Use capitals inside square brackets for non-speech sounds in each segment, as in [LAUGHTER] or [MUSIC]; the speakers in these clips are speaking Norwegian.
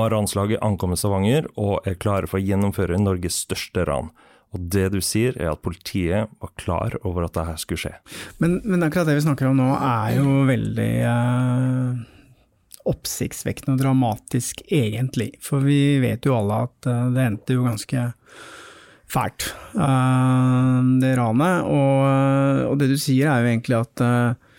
Har ranslaget ankommet Stavanger og er klare for å gjennomføre Norges største ran. Og det du sier, er at politiet var klar over at dette skulle skje. Men, men akkurat det vi snakker om nå, er jo veldig eh, oppsiktsvekkende og dramatisk, egentlig. For vi vet jo alle at eh, det endte jo ganske fælt, eh, det ranet. Og, og, det du sier er jo egentlig at eh,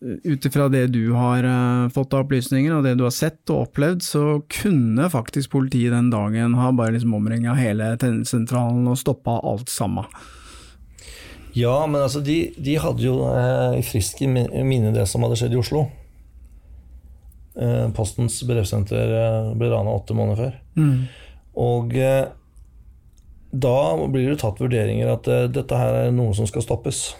ut ifra det du har uh, fått av opplysninger og det du har sett og opplevd, så kunne faktisk politiet den dagen ha bare liksom omringa hele sentralen og stoppa alt sammen. Ja, men altså de, de hadde jo eh, friske minne det som hadde skjedd i Oslo. Eh, Postens brevsenter eh, ble rana åtte måneder før. Mm. Og eh, da blir det tatt vurderinger at eh, dette her er noe som skal stoppes.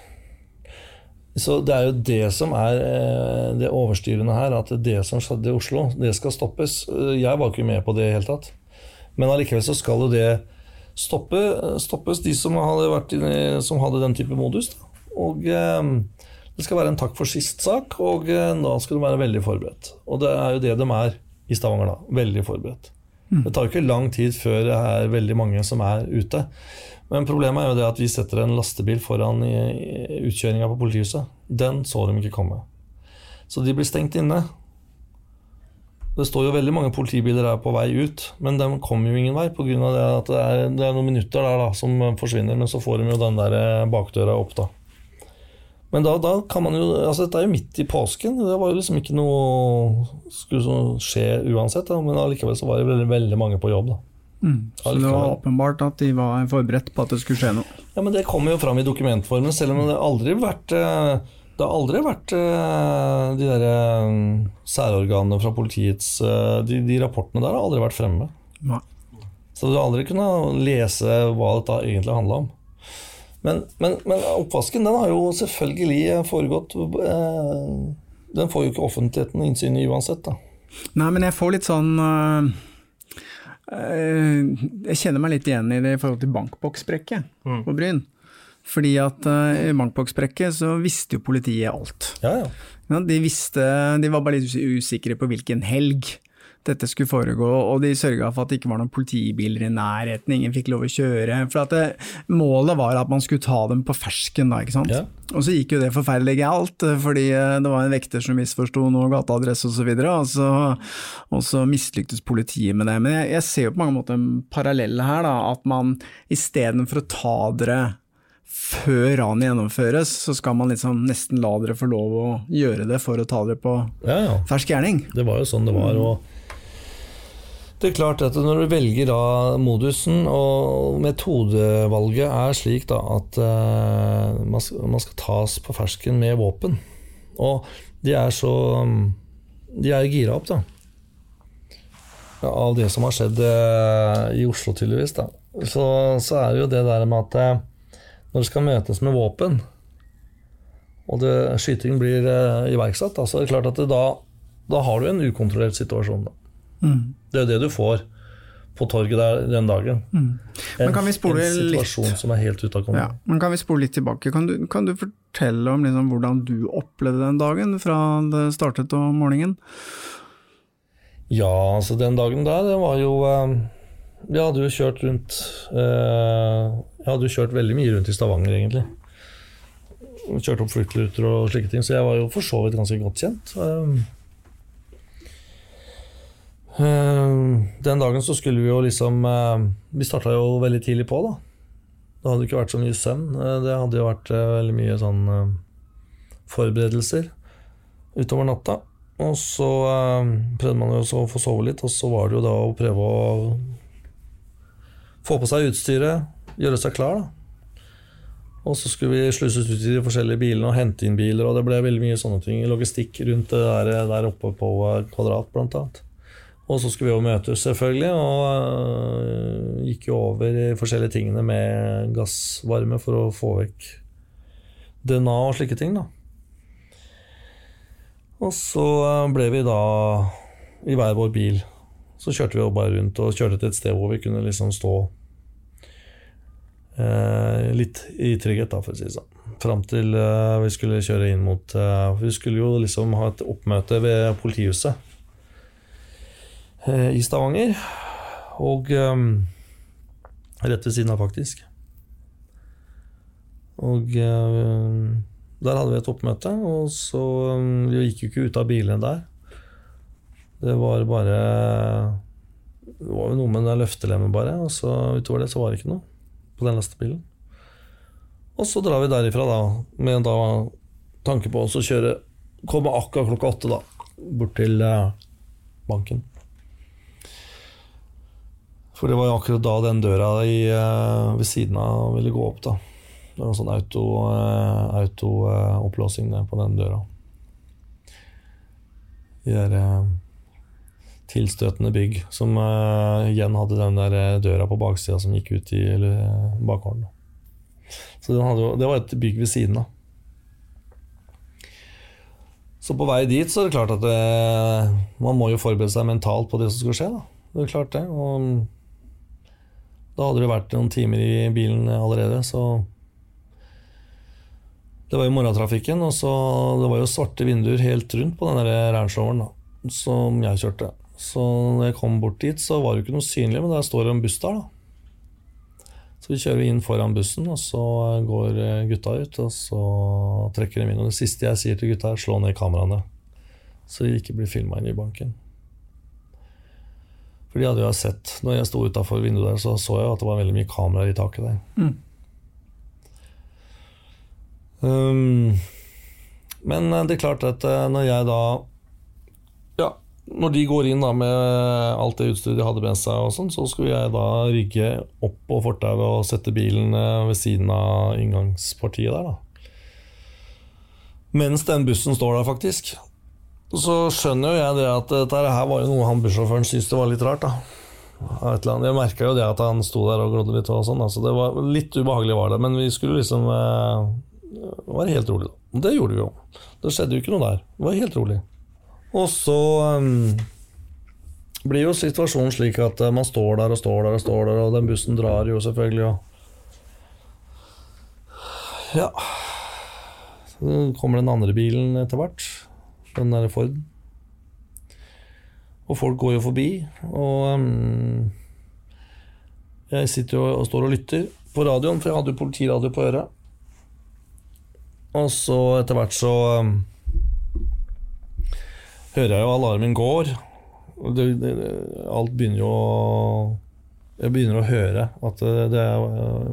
Så Det er jo det som er eh, det overstyrende her, at det som skjedde i Oslo, det skal stoppes. Eh, jeg var ikke med på det i det hele tatt. Men allikevel så skal jo det stoppe, stoppes, de som hadde, vært, som hadde den type modus. Da. Og eh, det skal være en takk for sist-sak, og da skal de være veldig forberedt. Og det er jo det de er i Stavanger, da. Veldig forberedt. Mm. Det tar jo ikke lang tid før det er veldig mange som er ute. Men problemet er jo det at vi setter en lastebil foran utkjøringa på politihuset. Den så de ikke komme. Så de blir stengt inne. Det står jo veldig mange politibiler her på vei ut, men de kommer jo ingen vei pga. at det er, det er, noen minutter der da, som forsvinner, men så får de jo den der eh, bakdøra opp, da. Men da, da, kan man jo altså Dette er jo midt i påsken. Det var jo liksom ikke noe skulle skje uansett. Da, men allikevel så var det veldig, veldig mange på jobb. da. Mm. Så det var åpenbart at de var forberedt på at det skulle skje noe? Ja, men Det kommer jo fram i dokumentformen, selv om det aldri har vært eh, det har aldri vært eh, de der eh, særorganene fra politiets de, de, rapportene der har aldri vært fremme. Nei. Så du har aldri kunnet lese hva dette egentlig handla om. Men, men, men, oppvasken den har jo selvfølgelig foregått Den får jo ikke offentligheten innsyn i uansett. da. Nei, men jeg får litt sånn jeg kjenner meg litt igjen i det i forhold til bankboksbrekket mm. på Bryn. Fordi at uh, i bankboksbrekket så visste jo politiet alt. Ja, ja. Ja, de, visste, de var bare litt usikre på hvilken helg dette skulle foregå, og de sørga for at det ikke var noen politibiler i nærheten, ingen fikk lov å kjøre. For at det, Målet var at man skulle ta dem på fersken, da, ikke sant. Ja. Og så gikk jo det forferdelig galt, fordi eh, det var en vekter som misforsto noe gateadresse osv., og, så og, så, og så mislyktes politiet med det. Men jeg, jeg ser jo på mange måter en parallell her, da, at man istedenfor å ta dere før ranet gjennomføres, så skal man liksom nesten la dere få lov å gjøre det for å ta dere på ja, ja. fersk gjerning. Det var jo sånn det var. og det er klart at Når du velger da modusen, og metodevalget er slik da at uh, man, skal, tas på fersken med våpen Og de er så De er gira opp, da. Av det som har skjedd uh, i Oslo, tydeligvis. da så, så, er det jo det der med at uh, når det skal møtes med våpen, og det, skyting blir eh, iverksatt, da, så er det klart at det, da, da har du en ukontrollert situasjon. Da. Det er det du får på torget der den dagen. En, Men kan vi spole en litt? situasjon som er helt ute av kontroll. Ja, men kan vi spole litt tilbake? Kan du, kan du fortelle om liksom hvordan du opplevde den dagen, fra det startet om morgenen? Ja, altså den dagen der, det var jo Vi Jeg hadde jo kjørt rundt eh, Jeg hadde jo kjørt veldig mye rundt i Stavanger, egentlig. Kjørt opp fluktruter og slike ting, så jeg var jo for så vidt ganske godt kjent. Eh, den dagen så skulle vi jo liksom eh, Vi starta jo veldig tidlig på, da. Det hadde ikke vært så mye søvn. eh, Det hadde jo vært veldig mye sånn forberedelser utover natta. Og så prøvde man jo å få sove litt, og så var det jo da å prøve å få på seg utstyret, gjøre seg klar. da. Og så skulle vi sluses ut i de forskjellige bilene og hente inn biler, og det ble veldig mye sånne ting. Logistikk rundt det der, der oppe på Kvadrat, blant annet. Og så skulle vi jo møtes, selvfølgelig, og øh, gikk jo over i forskjellige tingene med gassvarme for å få vekk DNA og slike ting, da. Og så øh, ble vi da i hver vår bil. Så kjørte vi jo bare rundt og kjørte til et sted hvor vi kunne liksom stå eh, litt i trygghet, da, for å si det sånn. Fram til eh, vi skulle kjøre inn mot eh, Vi skulle jo liksom ha et oppmøte ved politihuset eh, i Stavanger. Og um, rett ved siden av, faktisk. Og um, der hadde vi et oppmøte, og så um, Vi gikk jo ikke ut av bilene der. Det var bare Det var jo noe med det løftelemmet, bare. Og så utover det så var det ikke noe på den lastebilen. Og så drar vi derifra, da, med da tanke på å kjøre Komme akkurat klokka åtte, da, bort til uh, banken. For det var jo akkurat da den døra i, eh, ved siden av ville gå opp, da. Det var en sånn auto, eh, der på den døra. De der eh, tilstøtende bygg som eh, igjen hadde den der eh, døra på baksida som gikk ut i eh, bakgården. Så hadde det var et bygg ved siden av. Så på vei dit så er det klart at det, man må jo forberede seg mentalt på det som skal skje. Da. Det er klart det. Og da hadde det vært noen timer i bilen allerede, så Det var jo morgentrafikken, og så det var jo svarte vinduer helt rundt på den Range da, som jeg kjørte. Så når jeg kom bort dit, så var det jo ikke noe synlig, men der står det en buss der, da. Så vi kjører inn foran bussen, og så går eh, gutta ut, og så trekker de inn. Og det siste jeg sier til gutta, er slå ned kameraene, så de ikke blir filma inn i banken. For de hadde jo sett, når jeg sto utafor vinduet der, så så jeg at det var veldig mye kameraer i taket der. Um, men eh, det er klart at eh, når jeg da Ja, når de går inn da med alt det utstyret de hadde med seg, og sånn, så skulle jeg da rygge opp på fortauet og sette bilen eh, ved siden av inngangspartiet der, da. Mens den bussen står der, faktisk. Så skjønner jo jeg det at dette her var jo noe han bussjåføren syntes det var litt rart, da. Jeg merka jo det at han sto der og glodde litt og sånn, altså det var litt ubehagelig var det, men vi skulle liksom eh, være helt rolig, da. Det gjorde vi jo. Det skjedde jo ikke noe der. Det var helt rolig. Og så um, blir jo situasjonen slik at eh, man står der og står der og står der, og den bussen drar jo selvfølgelig, og Ja. Så kommer den andre bilen etter hvert. Den derre Forden. Og folk går jo forbi, og um, jeg sitter jo og står og lytter på radioen, for jeg hadde jo politiradio på øret. Og så etter hvert så um, hører jeg jo alarmen går. Og det, det, alt begynner jo å Jeg begynner å høre at det, det er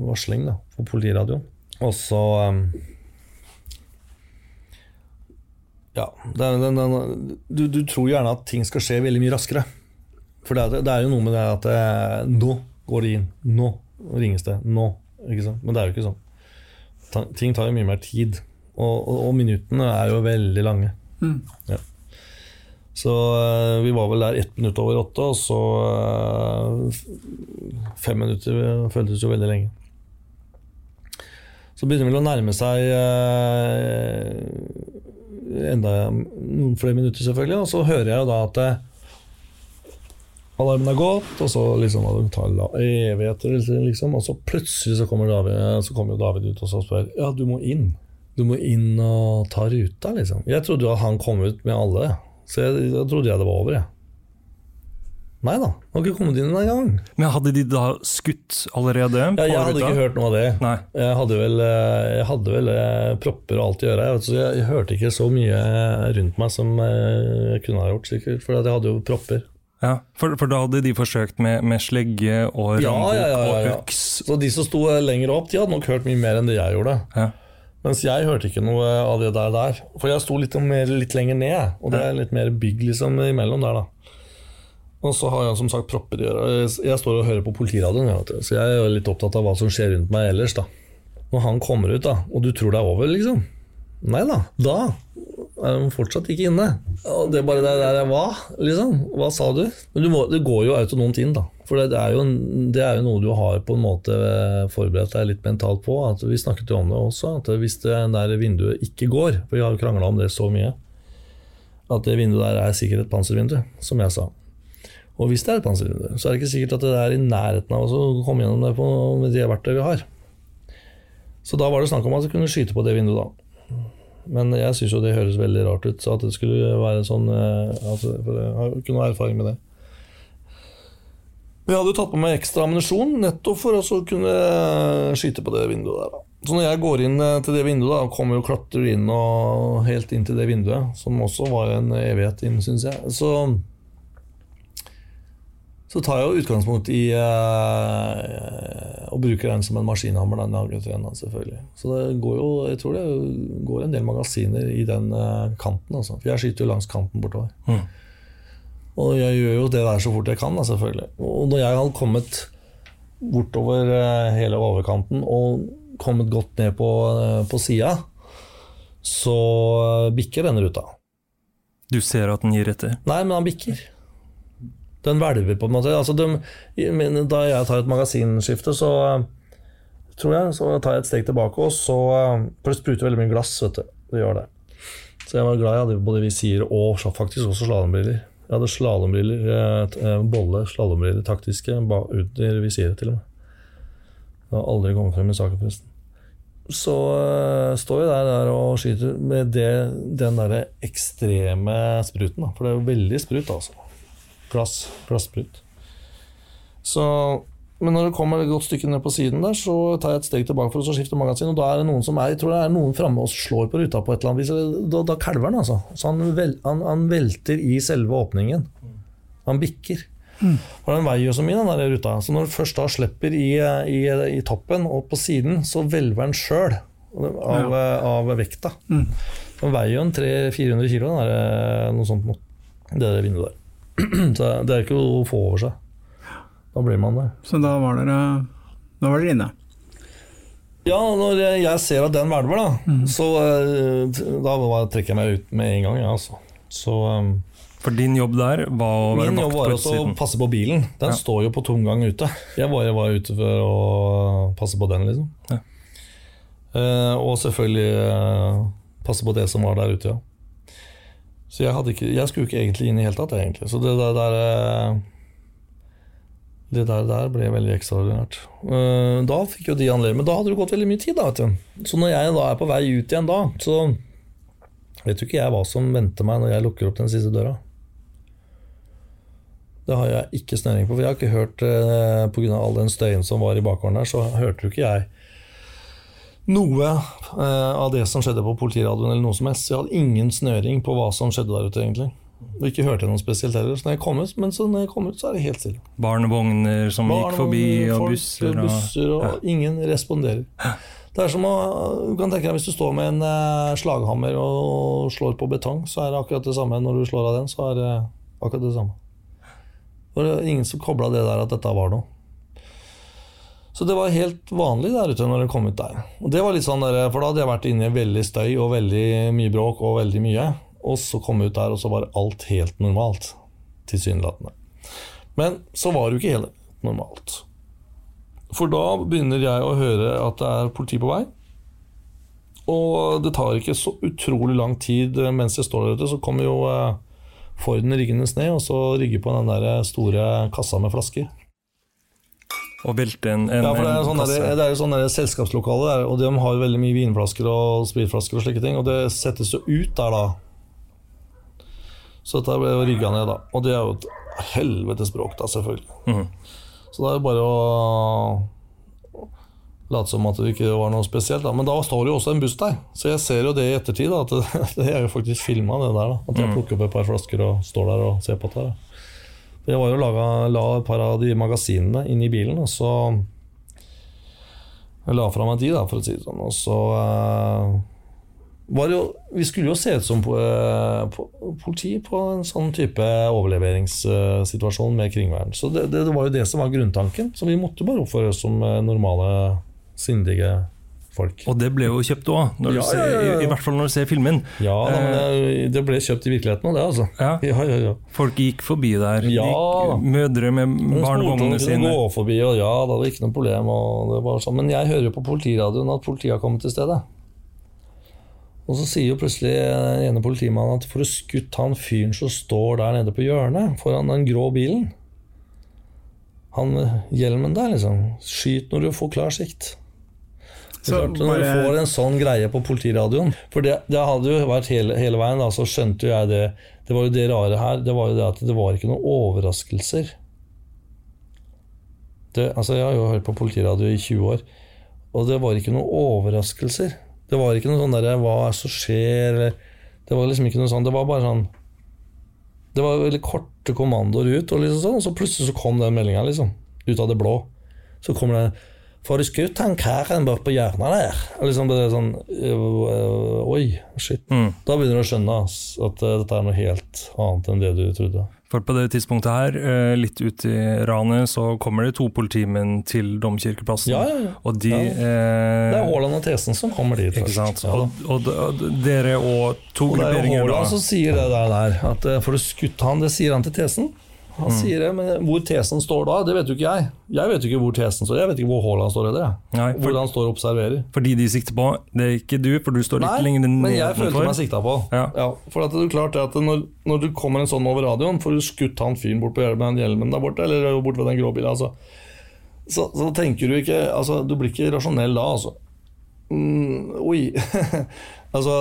varsling da, på politiradioen. Og så um, Ja. Den, den, den, du, du tror gjerne at ting skal skje veldig mye raskere. For det, er- det er jo noe med det at det, nå går det inn. Nå ringes det. Nå. Men det er jo ikke sånn. Ta, ting tar jo mye mer tid. Og, og, og minuttene er jo veldig lange. Ja. Så eh, vi var vel der ett minutt over åtte, og så eh, fem minutter føltes jo veldig lenge. Så begynner vel å nærme seg eh, enda noen flere minutter, selvfølgelig. Og så hører jeg jo da at eh, alarmen er gått, og så liksom det tar evigheter, liksom. Og så plutselig så kommer David, så kommer David ut og så spør Ja, du må inn. Du må inn og ta ruta, liksom. Jeg trodde jo at han kom ut med alle, så jeg, jeg trodde jeg det var over, jeg. Nei da, det har ikke kommet inn engang. Men hadde de da skutt allerede? Ja, jeg hadde ikke hørt noe av det. Nei. Jeg hadde vel, eh, jeg hadde vel eh, propper og alt i øret, jeg vet, så jeg, jeg hørte ikke så mye rundt meg som eh, jeg kunne ha gjort, sikkert, for jeg hadde jo propper. Ja, for, for da hadde de forsøkt med, med slegge og ja, ja, ja. og øks. Så de som sto lenger opp, de hadde nok hørt mye mer enn det jeg gjorde. Ja. Mens jeg hørte ikke noe av det der. der. For jeg sto litt, mer, litt lenger ned, og det er litt mer bygg liksom imellom der, da. Og så har jeg som sagt propper i øra. Jeg- Jeg står og hører på politiradioen, jeg, så jeg er litt opptatt av hva som skjer rundt meg ellers. da. Når han kommer ut, da, og du tror det er over, liksom. Nei da. Da er han fortsatt ikke inne. Og det er bare der Hva? Liksom? Hva sa du? Men du må, det går jo autonomt inn, da. For det er, jo, det er jo noe du har på en måte forberedt deg litt mentalt på. At vi snakket jo om det også, at hvis det der vinduet ikke går, for vi har jo krangla om det så mye, at det vinduet der er sikkert et panservindu, som jeg sa. Og hvis det er et panservindu, så er det ikke sikkert at det er i nærheten av å komme gjennom det på, med det verktøyet vi har. Så da var det snakk om at vi kunne skyte på det vinduet da. Men jeg syns jo det høres veldig rart ut, så at det skulle være sånn eh, altså, jeg har jo ikke noe erfaring med det. Jeg hadde jo tatt på meg ekstra ammunisjon nettopp for å kunne skyte på det vinduet der. Så når jeg går inn eh, til det vinduet, da, kommer jo klatrer inn og helt inn til det vinduet, som også var en evighet inn, syns jeg, så så tar jeg jo utgangspunkt i eh, å bruke den som en maskinhammer, den AG3-en, da, selvfølgelig. Så det går jo, jeg tror det går en del magasiner i den eh, kanten, altså. For jeg skyter jo langs kanten bortover. Og jeg gjør jo det der så fort jeg kan, da, selvfølgelig. Og når jeg hadde kommet bortover eh, hele overkanten og kommet godt ned på, eh, på sida, så bikker denne ruta. Du ser at den gir etter. Nei, men han bikker. Den hvelver på en måte. Altså, de, da jeg tar et magasinskifte, så eh, tror jeg, så tar jeg et steg tilbake, og så eh, For det spruter veldig mye glass, vet du. Det gjør det. Så jeg var glad jeg hadde både visir og faktisk også slalåmbriller. Jeg hadde slalåmbriller, eh, bolle slalåmbriller, taktiske, under visiret til og med. Det har aldri kommet frem i saken, forresten. Så eh, står vi der, der og skyter med det, den der ekstreme spruten. Da. For det er jo veldig sprut, altså. Glass, glassprut. Så, men når det kommer et godt stykke ned på siden der, så tar jeg et steg tilbake for å skifte magasin, og da er det noen som er, jeg tror det er noen framme og slår på ruta på et eller annet vis. Da, da kalver han, altså. Så han, vel, han, han velter i selve åpningen. Han bikker. For den veier jo så mye, den der ruta. Så når du først da slipper i, i, i toppen og på siden, så hvelver den sjøl av, av vekta. Den veier jo en 300-400 kilo, den der, noe sånt, mot det der vinduet der. [CLEARS THROAT] Så det er ikke å få over seg. Da blir man det. Så da var dere, da var dere inne. Ja, når jeg, ser at den hvelver, da, så eh, da trekker jeg meg ut med en gang. Ja, altså. Så um, For din jobb der var å være vakt på utsiden? Min jobb var også å passe på bilen. Den Ja. står jo på tomgang ute. Jeg bare var ute for å passe på den, liksom. Ja. Uh, og selvfølgelig uh, passe på det som var der ute, ja. Så jeg, ikke, jeg skulle ikke egentlig inn i hele tatt, egentlig. Så det der, der eh, Det der, der ble veldig ekstraordinært. Eh, da fikk jo de anledning, men da hadde det gått veldig mye tid, da. Så når jeg da er på vei ut igjen da, så vet jo ikke jeg hva som venter meg når jeg lukker opp den siste døra. Det har jeg ikke snøring på, for jeg har ikke hørt eh, Pga. all den støyen som var i bakgården der, så hørte jo ikke jeg noe eh, av det som skjedde på politiradioen eller noe som helst. Så jeg hadde ingen snøring på hva som skjedde der ute, egentlig. Og ikke hørte jeg noe spesielt heller. Så når jeg kom ut, men så når jeg kom ut, så er det helt stille. Barnevogner som gikk forbi, og folk, busser og busser og ingen responderer. Det er som å, du kan tenke deg Hvis du står med en eh, slaghammer og slår på betong, så er det akkurat det samme. Når du slår av den, så er det akkurat det samme. Det var ingen som kobla det der at dette var noe. Så det var helt vanlig der ute når jeg kom ut der. Og det var litt sånn der, For da hadde jeg vært inne i veldig støy og veldig mye bråk og veldig mye. Og så kom jeg ut der, og så var alt helt normalt. Tilsynelatende. Men så var det jo ikke helt normalt. For da begynner jeg å høre at det er politi på vei. Og det tar ikke så utrolig lang tid eh, mens jeg står der ute, så kommer jo eh, Forden riggende ned, og så rigger på den der store kassa med flasker. Og velte en, en, Ja, for det er, en sånn der, det er jo sånn der selskapslokale, der, og de har jo veldig mye vinflasker og spritflasker og slike ting, og det settes jo ut der da. Så dette ble jo rygga ned, da. Og det er jo et helvetes bråk, da, selvfølgelig. Mhm. Så det er jo bare å late som at det ikke var noe spesielt. Da. Men da står det jo også en buss der, så jeg ser jo det i ettertid. Da, at det, [LAUGHS] det er jo faktisk filma, det der. da At jeg plukker opp et par flasker og står der og ser på det. Da. Jeg var jo laga, la et par av de magasinene inn i bilen, og så jeg la fra meg de, da, for å si det sånn. Og så eh, var det jo Vi skulle jo se ut som eh, po- politi på en sånn type overleveringssituasjon med kringvern. Så det, det, det var jo det som var grunntanken. Så vi måtte bare oppføre oss som eh, normale, sindige folk. Og det ble jo kjøpt òg, Ja, ja, ja, i, i hvert fall når du ser filmen. Ja, da, men det, det ble kjøpt i virkeligheten òg, det, altså. Ja. Ja, ja, ja. Folk gikk forbi der. Ja. Gikk, mødre med barnevognene sine. gå forbi, og ja, da var det ikke noe problem. Og det var sånn. Men jeg hører jo på politiradioen at politiet har kommet til stedet. Og så sier jo plutselig den ene politimannen at for å skutt han fyren som står der nede på hjørnet, foran den grå bilen Han med hjelmen der, liksom. Skyt når du får klar sikt. Så klart, når du får en sånn greie på politiradioen For det, det hadde jo vært hele, hele veien, da, så skjønte jo jeg det. Det var jo det rare her. Det var jo det at det var ikke noen overraskelser. Det, altså Jeg har jo hørt på politiradio i 20 år, og det var ikke noen overraskelser. Det var ikke noe sånn derre Hva er det som skjer? Det var liksom ikke noe sånn Det var bare sånn Det var veldig korte kommandoer ut, og, liksom sånn, og så plutselig så kom den meldinga, liksom. Ut av det blå. Så kommer det Får du skutt han karen bort på hjørnet der? Liksom det er sånn øh, Oi, shit. Mm. Da begynner du å skjønne at øh, dette er noe helt annet enn det du trodde. For på det tidspunktet her, eh, litt ut i ranet, så kommer det to politimenn til domkirkeplassen. Ja, ja, ja. Og de Ja. eh, Det er Haaland og Tesen som kommer dit Ikke sant? Ja. Og, og, og dere og to Og det er jo grupperinger. Haaland som sier det der, at får du skutt han, det sier han til Tesen. Mm. Han sier det, men hvor Tesen står da, det vet jo ikke jeg. Jeg vet jo ikke hvor Tesen står, jeg vet ikke hvor Haaland står heller. Nei, for- Hvor han står og observerer. Fordi de sikter på, det er ikke du, for du står litt lenger men jeg følte meg sikta på. Ja. for at det er klart at når, når du kommer en sånn over radioen, får du skutt han fyren bort på hjelmen, hjelmen der borte, eller bort ved den grå bilen, altså. så, så tenker du ikke altså, Du blir ikke rasjonell da, altså. Mm, oi. [LAUGHS] altså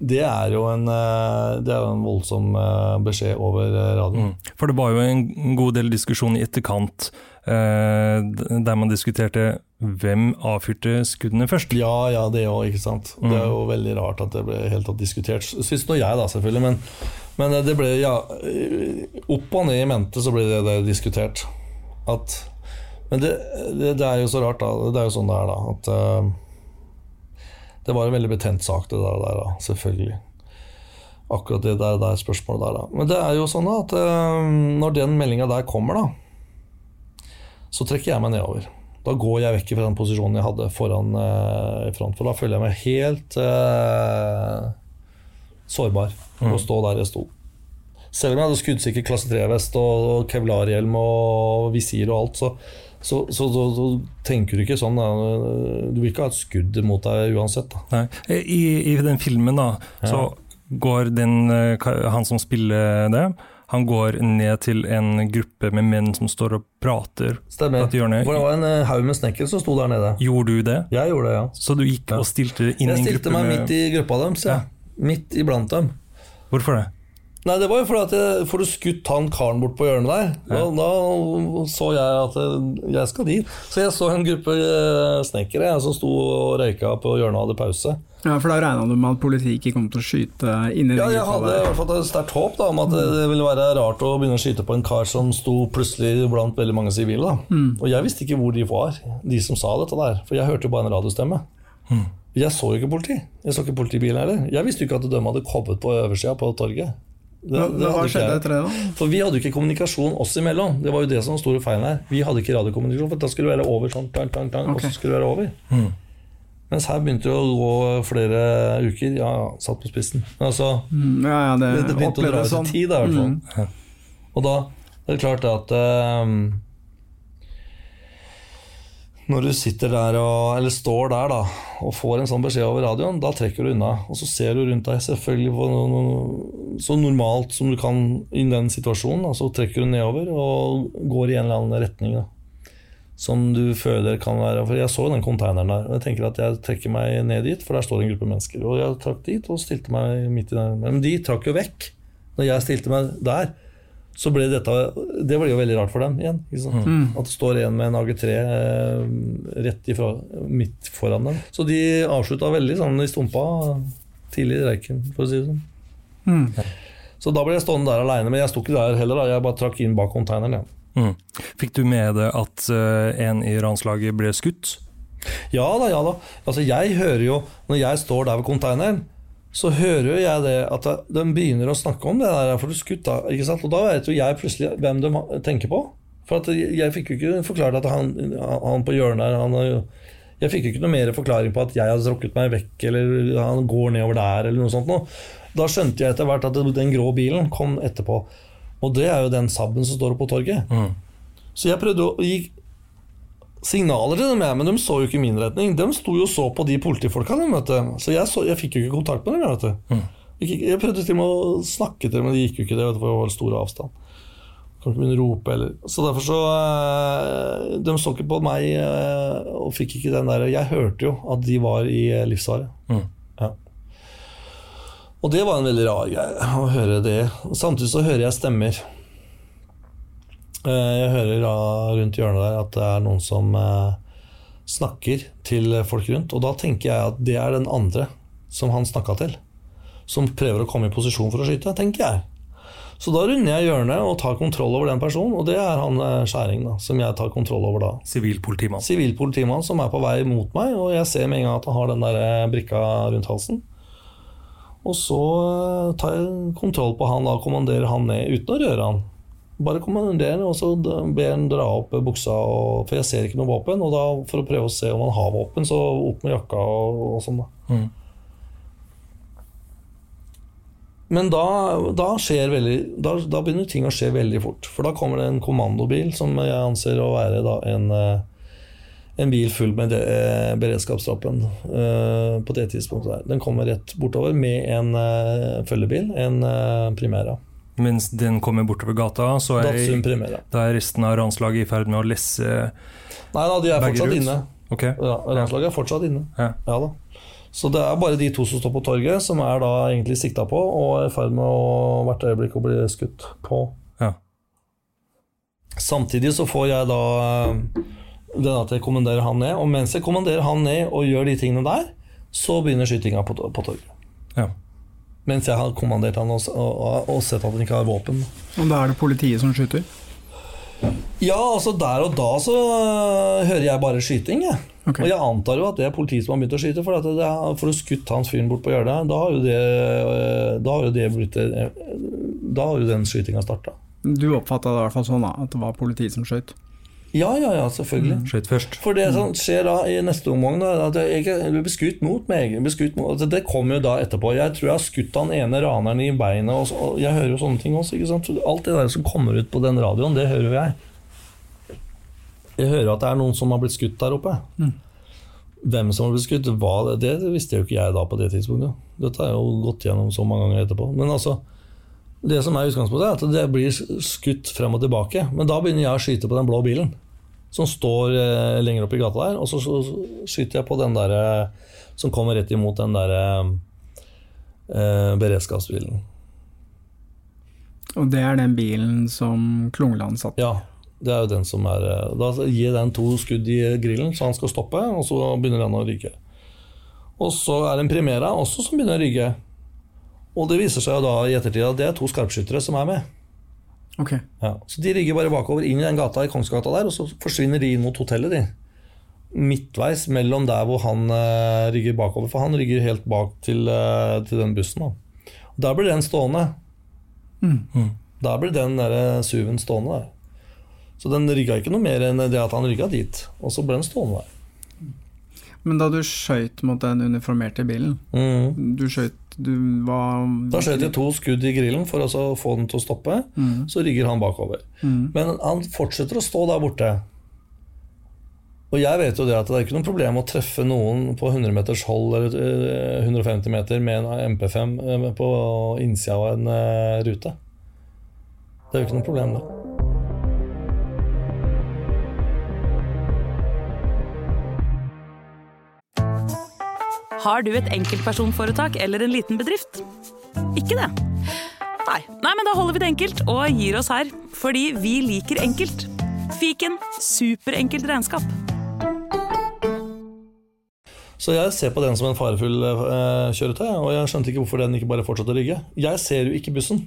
det er jo en, eh, det er en voldsom eh, beskjed over eh, radioen. Mm. For det var jo en god del diskusjon i etterkant, eh, der man diskuterte hvem avfyrte skuddene først. Ja, ja, det òg, ikke sant. Det er jo veldig rart at det ble helt tatt diskutert. Syns nå jeg, da, selvfølgelig. Men, men det ble, ja Opp og ned i mente så ble det, det diskutert. At Men det, det, er jo så rart, da. Det er jo sånn det er, da. At det var en veldig betent sak, det der, der da, selvfølgelig. Akkurat det der, der spørsmålet der, da. Men det er jo sånn at eh, når den meldinga der kommer, da, så trekker jeg meg nedover. Da går jeg vekk fra den posisjonen jeg hadde foran eh, i front, for da føler jeg meg helt eh, sårbar å stå der jeg sto. Selv om jeg hadde skuddsikker klasse 3-vest og, og kevlarhjelm og visir og alt, så, så, så, så, så tenker du ikke sånn. Da. Du vil ikke ha et skudd mot deg uansett. Da. I, I den filmen da, så går den, eh, han som spiller det, han går ned til en gruppe med menn som står og prater Stemmer. det var en eh, haug med snekkere som sto der nede. Gjorde du det? Jeg gjorde det, ja. Så du gikk og stilte inn i en gruppe? Jeg stilte meg med midt i gruppa deres. Ja. Midt iblant dem. Hvorfor det? Nei, det var jo fordi at jeg, Får du skutt han karen bort på hjørnet der, da, da så jeg at eh, jeg skal dit. Så jeg så en gruppe eh, snekkere som sto og røyka på hjørnet og hadde pause. Ja, For da regna du med at politiet ikke kom til å skyte inni Ja, jeg hadde i hvert fall et sterkt håp da, om at det, det ville være rart å begynne å skyte på en kar som sto plutselig blant veldig mange sivile. da. Og jeg visste ikke hvor de var, de som sa dette der. For jeg hørte jo bare en radiostemme. Jeg så jo ikke politi. Jeg så ikke politibilen heller. Jeg visste jo ikke at de hadde kommet på øversida på torget. Det- det hva skjedde etter det, da? For vi hadde jo ikke kommunikasjon oss imellom. Det var jo det som var store feilen her. Vi hadde ikke radiokommunikasjon, for da skulle det være over sånn, tang, tang, tang, og så skulle det være over. Mens her begynte det å gå flere uker. Ja, ja, satt på spissen. Men altså, Mm, Ja, ja, det, det, det begynte å dra ut i sånn. tid, da, i hvert fall. Og da er det klart at eh, når du sitter der og, eller står der da, og får en sånn beskjed over radioen, da trekker du unna. Og så ser du rundt deg selvfølgelig på noe, noe, så normalt som du kan i den situasjonen. Da, så trekker du nedover og går i en eller annen retning. Da, som du føler kan være For jeg så jo den konteineren der, og jeg tenker at jeg trekker meg ned dit, for der står en gruppe mennesker. Og jeg trakk dit og stilte meg midt i den. Men de trakk jo vekk. Når jeg stilte meg der, så ble dette Det ble jo veldig rart for dem igjen. Sant? At det står en med en AG3 eh, rett ifra, midt foran dem. Så de avslutta veldig sånn i stumpa tidlig i reiken, for å si det sånn. Mm. Så da ble jeg stående der aleine, men jeg sto ikke der heller. da, Jeg bare trakk inn bak konteineren. Ja. Mm. Fikk du med deg at uh, en i ranslaget ble skutt? Ja da, ja da. Altså, jeg hører jo, når jeg står der ved konteineren, så hører jo jeg det at de begynner å snakke om det der, for du skutta. ikke sant? Og da vet jo jeg plutselig hvem de tenker på. For at jeg fikk jo ikke forklart at han, han på hjørnet han Jeg fikk jo ikke noe mer forklaring på at jeg hadde trukket meg vekk, eller han går nedover der, eller noe sånt noe. Da skjønte jeg etter hvert at den grå bilen kom etterpå. Og det er jo den Saben som står oppe på torget. Mm. Så jeg prøvde å gi signaler til dem, jeg, men de så jo ikke min retning. De sto jo og så på de politifolka. de. Så jeg, så jeg fikk jo ikke kontakt med dem. jeg, Vet du. Ikke, jeg prøvde til og med å snakke til dem, men det gikk jo ikke. det, vet du, for det var stor avstand. Kan ikke begynne å rope eller Så derfor så eh, De så ikke på meg eh, og fikk ikke den der Jeg hørte jo at de var i eh, livsfare. Mm. Ja. Og det var en veldig rar greie å høre det. Samtidig så hører jeg stemmer. Eh, Jeg hører da rundt hjørnet der at det er noen som eh, snakker til folk rundt. Og da tenker jeg at det er den andre som han snakka til. Som prøver å komme i posisjon for å skyte, tenker jeg. Så da runder jeg hjørnet og tar kontroll over den personen, og det er han eh, Skjæring, da, som jeg tar kontroll over da. Sivilpolitimann. Sivilpolitimann som er på vei mot meg, og jeg ser med en gang at han har den der brikka rundt halsen. Og så tar jeg kontroll på han da, og kommanderer han ned uten å røre han. Bare kommanderende og så ber han dra opp buksa, og, for jeg ser ikke noe våpen. Og da, for å prøve å se om han har våpen, så opp med jakka og, og sånn, da. Mm. Men da, da, veldig, da, da begynner ting å skje veldig fort. For da kommer det en kommandobil, som jeg anser å være da en, eh, en bil full med det, eh, beredskapstroppen eh, på det tidspunktet. der. Den kommer rett bortover med en eh, følgebil, en eh, Primera. Mens den kommer bortover gata, så er, er resten av ranslaget i ferd med å lesse Nei da, de er fortsatt ut? inne. Okay. Ja, Landslaget er fortsatt inne. Ja. Ja da. Så det er bare de to som står på torget, som er da egentlig sikta på og er i ferd med å hvert øyeblikk å bli skutt på. Ja. Samtidig så får jeg da det den at jeg kommanderer han ned, og mens jeg kommanderer han ned og gjør de tingene der, så begynner skytinga på, på torget. Ja. Mens jeg har kommandert han og, og, og sett at han ikke har våpen. Og da er det politiet som skyter? Ja, altså der og da så uh, hører jeg bare skyting, jeg. Okay. Og jeg antar jo at det er politiet som har begynt å skyte, for, det for å skutt han fyren bort på hjørnet, da har jo det, øh, da har jo det blitt øh, Da har jo den skytinga starta. Du oppfatta det i hvert fall sånn da, at det var politiet som skjøt? Ja, ja, ja, selvfølgelig. Skjøt først. For det som skjer da i neste omgang, da, at jeg jeg blir skutt mot meg. skutt mot, altså det kommer jo da etterpå. Jeg tror jeg har skutt han ene raneren i beinet. Og, så, og jeg hører jo sånne ting også. ikke sant? Alt det der som kommer ut på den radioen, det hører jo jeg. Jeg hører at det er noen som har blitt skutt der oppe. Hvem som har blitt skutt, hva, det, det visste jo ikke jeg da på det tidspunktet. Dette jeg jo gått gjennom så mange ganger etterpå. Men altså, det som er utgangspunktet, er at det blir skutt frem og tilbake. Men da begynner jeg å skyte på den blå bilen som står eh, lenger oppe i gata der. Og så, så, skyter jeg på den der eh, som kommer rett imot den der eh, beredskapsbilen. Og det er den bilen som Klungland satt i? Ja, det er jo den som er eh, Da gir den to skudd i grillen, så han skal stoppe, og så begynner han å rygge. Og så er det en Primera også som begynner å rygge. Og det viser seg jo da i ettertid at det er to skarpskyttere som er med. Ok. Ja, så de rygger bare bakover inn i den gata i Kongsgata der, og så forsvinner de inn mot hotellet, de. Midtveis mellom der hvor han uh, rygger bakover, for han rygger helt bak til, uh, til den bussen. Da. Og Der blir den stående. Der blir den der eh, SUV-en stående der. Så den rygga ikke noe mer enn det at han rygga dit, og så ble den stående der. Men da du skøyt mot den uniformerte bilen, mm. du skøyt Du var Da skjøt jeg to skudd i grillen for å få den til å stoppe, Mm. så rygger han bakover. Men han fortsetter å stå der borte. Og jeg vet jo det at det er ikke noe problem å treffe noen på 100 meters hold eller eh, 150 meter med en MP5 eh, på innsida av en eh, rute. Det er jo ikke noe problem, det. Har du et enkeltpersonforetak eller en liten bedrift? Ikke det? Nei. Nei, men da holder vi det enkelt og gir oss her. Fordi vi liker enkelt. Fiken superenkelt regnskap. Så jeg ser på den som en farefull eh, kjøretøy, og jeg skjønte ikke hvorfor den ikke bare fortsatte å rygge. Jeg ser jo ikke bussen,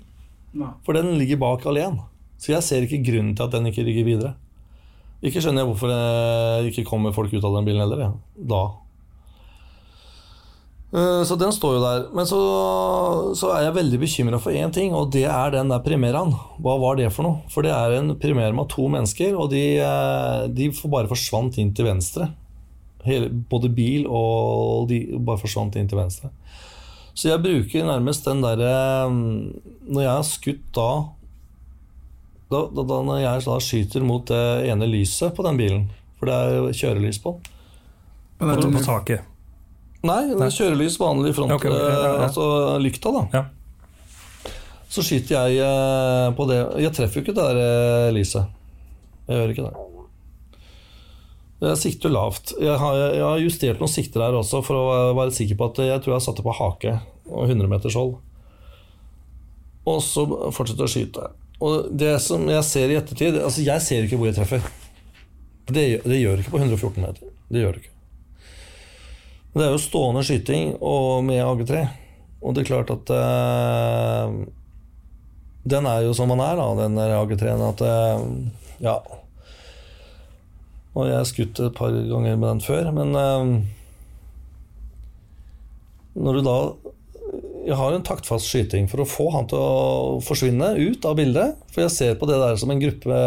for den ligger bak alene. Så jeg ser ikke grunnen til at den ikke rygger videre. Ikke skjønner jeg hvorfor det ikke kommer folk ut av den bilen heller, ja. da. Eh, Så den står jo der. Men så, så er jeg veldig bekymra for én ting, og det er den der Primeraen. Hva var det for noe? For det er en Primera med to mennesker, og de, eh, de bare forsvant inn til venstre. Hele, både bil og de bare forsvant inn til venstre. Så jeg bruker nærmest den derre Når jeg har skutt da da, da, Når jeg da skyter mot det ene lyset på den bilen, for det er kjørelys på Men det På, er på taket. Nei, er kjørelys vanlig front, okay, okay, ja, ja. eh, altså lykta, da. Ja. Så skyter jeg eh, på det Jeg treffer jo ikke det der eh, lyset. Jeg gjør ikke det. Jeg sikter lavt. Jeg har, jeg har justert noen sikter her også for å være sikker på at jeg tror jeg satte på hake og 100 meters hold. Og så fortsetter jeg å skyte. Og det som jeg ser i ettertid Altså, jeg ser ikke hvor jeg treffer. Det, det gjør ikke på 114 meter. Det gjør det ikke. Det er jo stående skyting og med AG3. Og det er klart at uh, Den er jo som den er, da, den der AG3-en. At uh, Ja. Og jeg har skutt et par ganger med den før, men uh, Når du da Jeg har en taktfast skyting for å få han til å forsvinne ut av bildet. For jeg ser på det der som en gruppe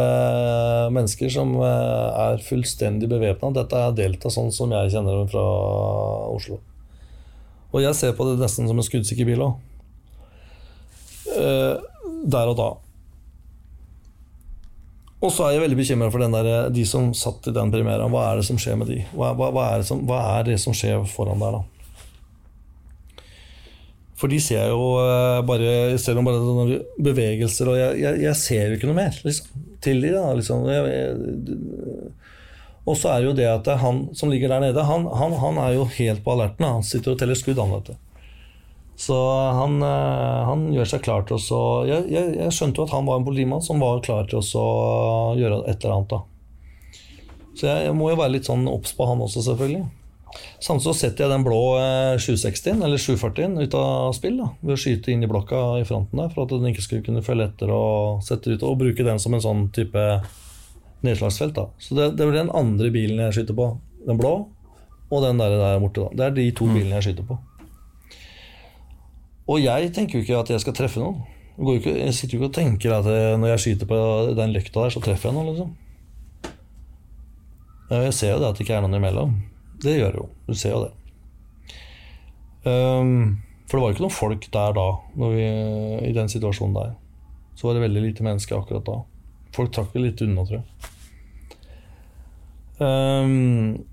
mennesker som eh, er fullstendig bevæpna. Dette er Delta, sånn som jeg kjenner dem fra Oslo. Og jeg ser på det nesten som en skuddsikker bil òg. der og da. Og så er jeg veldig bekymra for der, de som satt i den premieren. Hva er det som skjer med de? Hva, hva, hva, er, som, hva er det som skjer foran der, da? For de ser jo eh, bare ser bare sånne bevegelser, og jeg, jeg, jeg ser jo ikke noe mer liksom, til de da, liksom. Jeg, og så er det jo det at det han som ligger der nede, han, han, han er jo helt på alerten. Han sitter og teller skudd, han, vet du. Så han, eh, han gjør seg klar til å jeg, jeg, skjønte jo at han var en politimann som var klar til å gjøre et eller annet. da. Så jeg må jo være litt sånn obs på han også, selvfølgelig. Samtidig så setter jeg den blå eh, 760 eller 740 ut av spill da, ved å skyte inn i blokka i fronten der, for at den ikke skulle kunne følge etter og sette ut, og bruke den som en sånn type nedslagsfelt. da. Så det, det blir den andre bilen jeg skyter på. Den blå og den der, der borte. da. Det er de to bilene jeg skyter på. Og jeg tenker jo ikke at jeg skal treffe noen. Ikke, jeg sitter jo ikke og tenker at jeg, når jeg skyter på den løkta der, så treffer jeg noen, liksom. Jeg ser jo det at det ikke er noen imellom. Det gjør det jo. Du ser jo det. Um, for det var jo ikke noen folk der da, vi, i den situasjonen der. Så var det veldig lite mennesker akkurat da. Folk trakk vel litt unna, tror jeg. Um,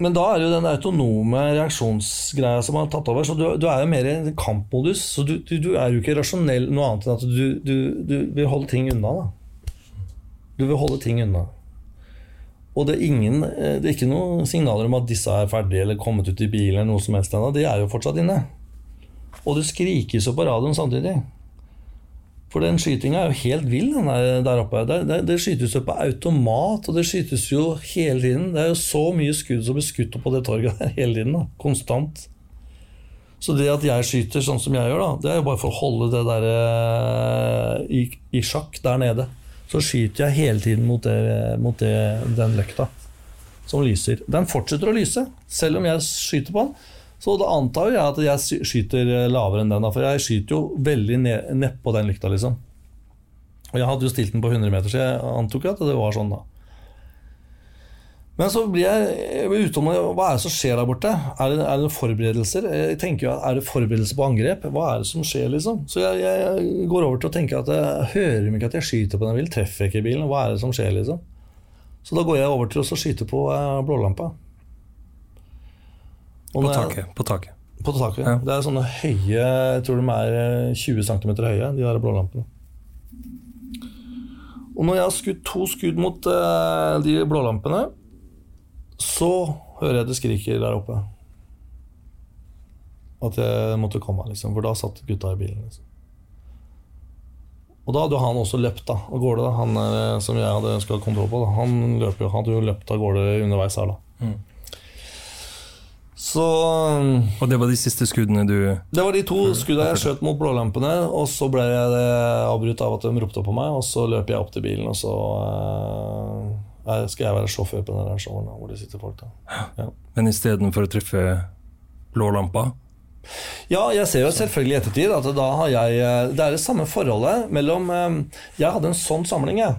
men da er det jo den autonome reaksjonsgreia som har tatt over. Så du, du er jo mer i en kampmodus. Så du, du, du er jo ikke rasjonell noe annet enn at du vil holde ting unna. da. Du vil holde ting unna. Og det er, ingen, eh, det er ikke noen signaler om at disse er ferdige eller kommet ut i bilen. eller noe som helst enda. De er jo fortsatt inne. Og det skrikes jo på radioen samtidig. For den skytinga er jo helt vill den der, der oppe. Det, det, det skytes jo på automat, og det skytes jo hele tiden. Det er jo så mye skudd som blir skutt opp på det torget der hele tiden. da, Konstant. Så det at jeg skyter sånn som jeg gjør, da, det er jo bare for å holde det der eh, i, i sjakk der nede. Så skyter jeg hele tiden mot, det, mot det, den løkta som lyser. Den fortsetter å lyse, selv om jeg skyter på den. Så da antar jeg at jeg skyter lavere enn den, for jeg skyter jo veldig ned- nedpå den lykta, liksom. Og jeg hadde jo stilt den på 100 meter, så jeg antok at det var sånn, da. Men så blir jeg, jeg utom Hva er det som skjer der borte? Er det, er det forberedelser? Jeg tenker jo, Er det forberedelser på angrep? Hva er det som skjer, liksom? Så jeg, jeg går over til å tenke at jeg hører de ikke at jeg skyter på den bilen? Treffer jeg ikke bilen? Hva er det som skjer, liksom? Så da går jeg over til å skyte på eh, blålampa. Og På taket. På taket. På taket. Ja. Det er sånne høye Jeg tror de er eh, 20 cm høye, de der blålampene. Og når jeg har skutt to skudd mot eh, de blålampene, så hører jeg det skriker der oppe. At jeg måtte komme, liksom, for da satt gutta i bilen. Liksom. Og da hadde han også løpt da, av gårde, da, han er, som jeg hadde ønska kontroll på. Da. Han løper jo, hadde jo løpt av gårde underveis her. da. Så Og det var de siste skuddene du det var de to skuddene jeg skjøt mot blålampene, og så ble jeg det avbrutt av at de ropte på meg, og så løp jeg opp til bilen, og så eh, skal jeg være sjåfør på den der hvor det sitter folk. da. Ja. Men istedenfor å treffe blålampa ja, jeg ser jo selvfølgelig i ettertid at da har jeg eh, Det er det samme forholdet mellom eh, Jeg hadde en sånn samling, jeg.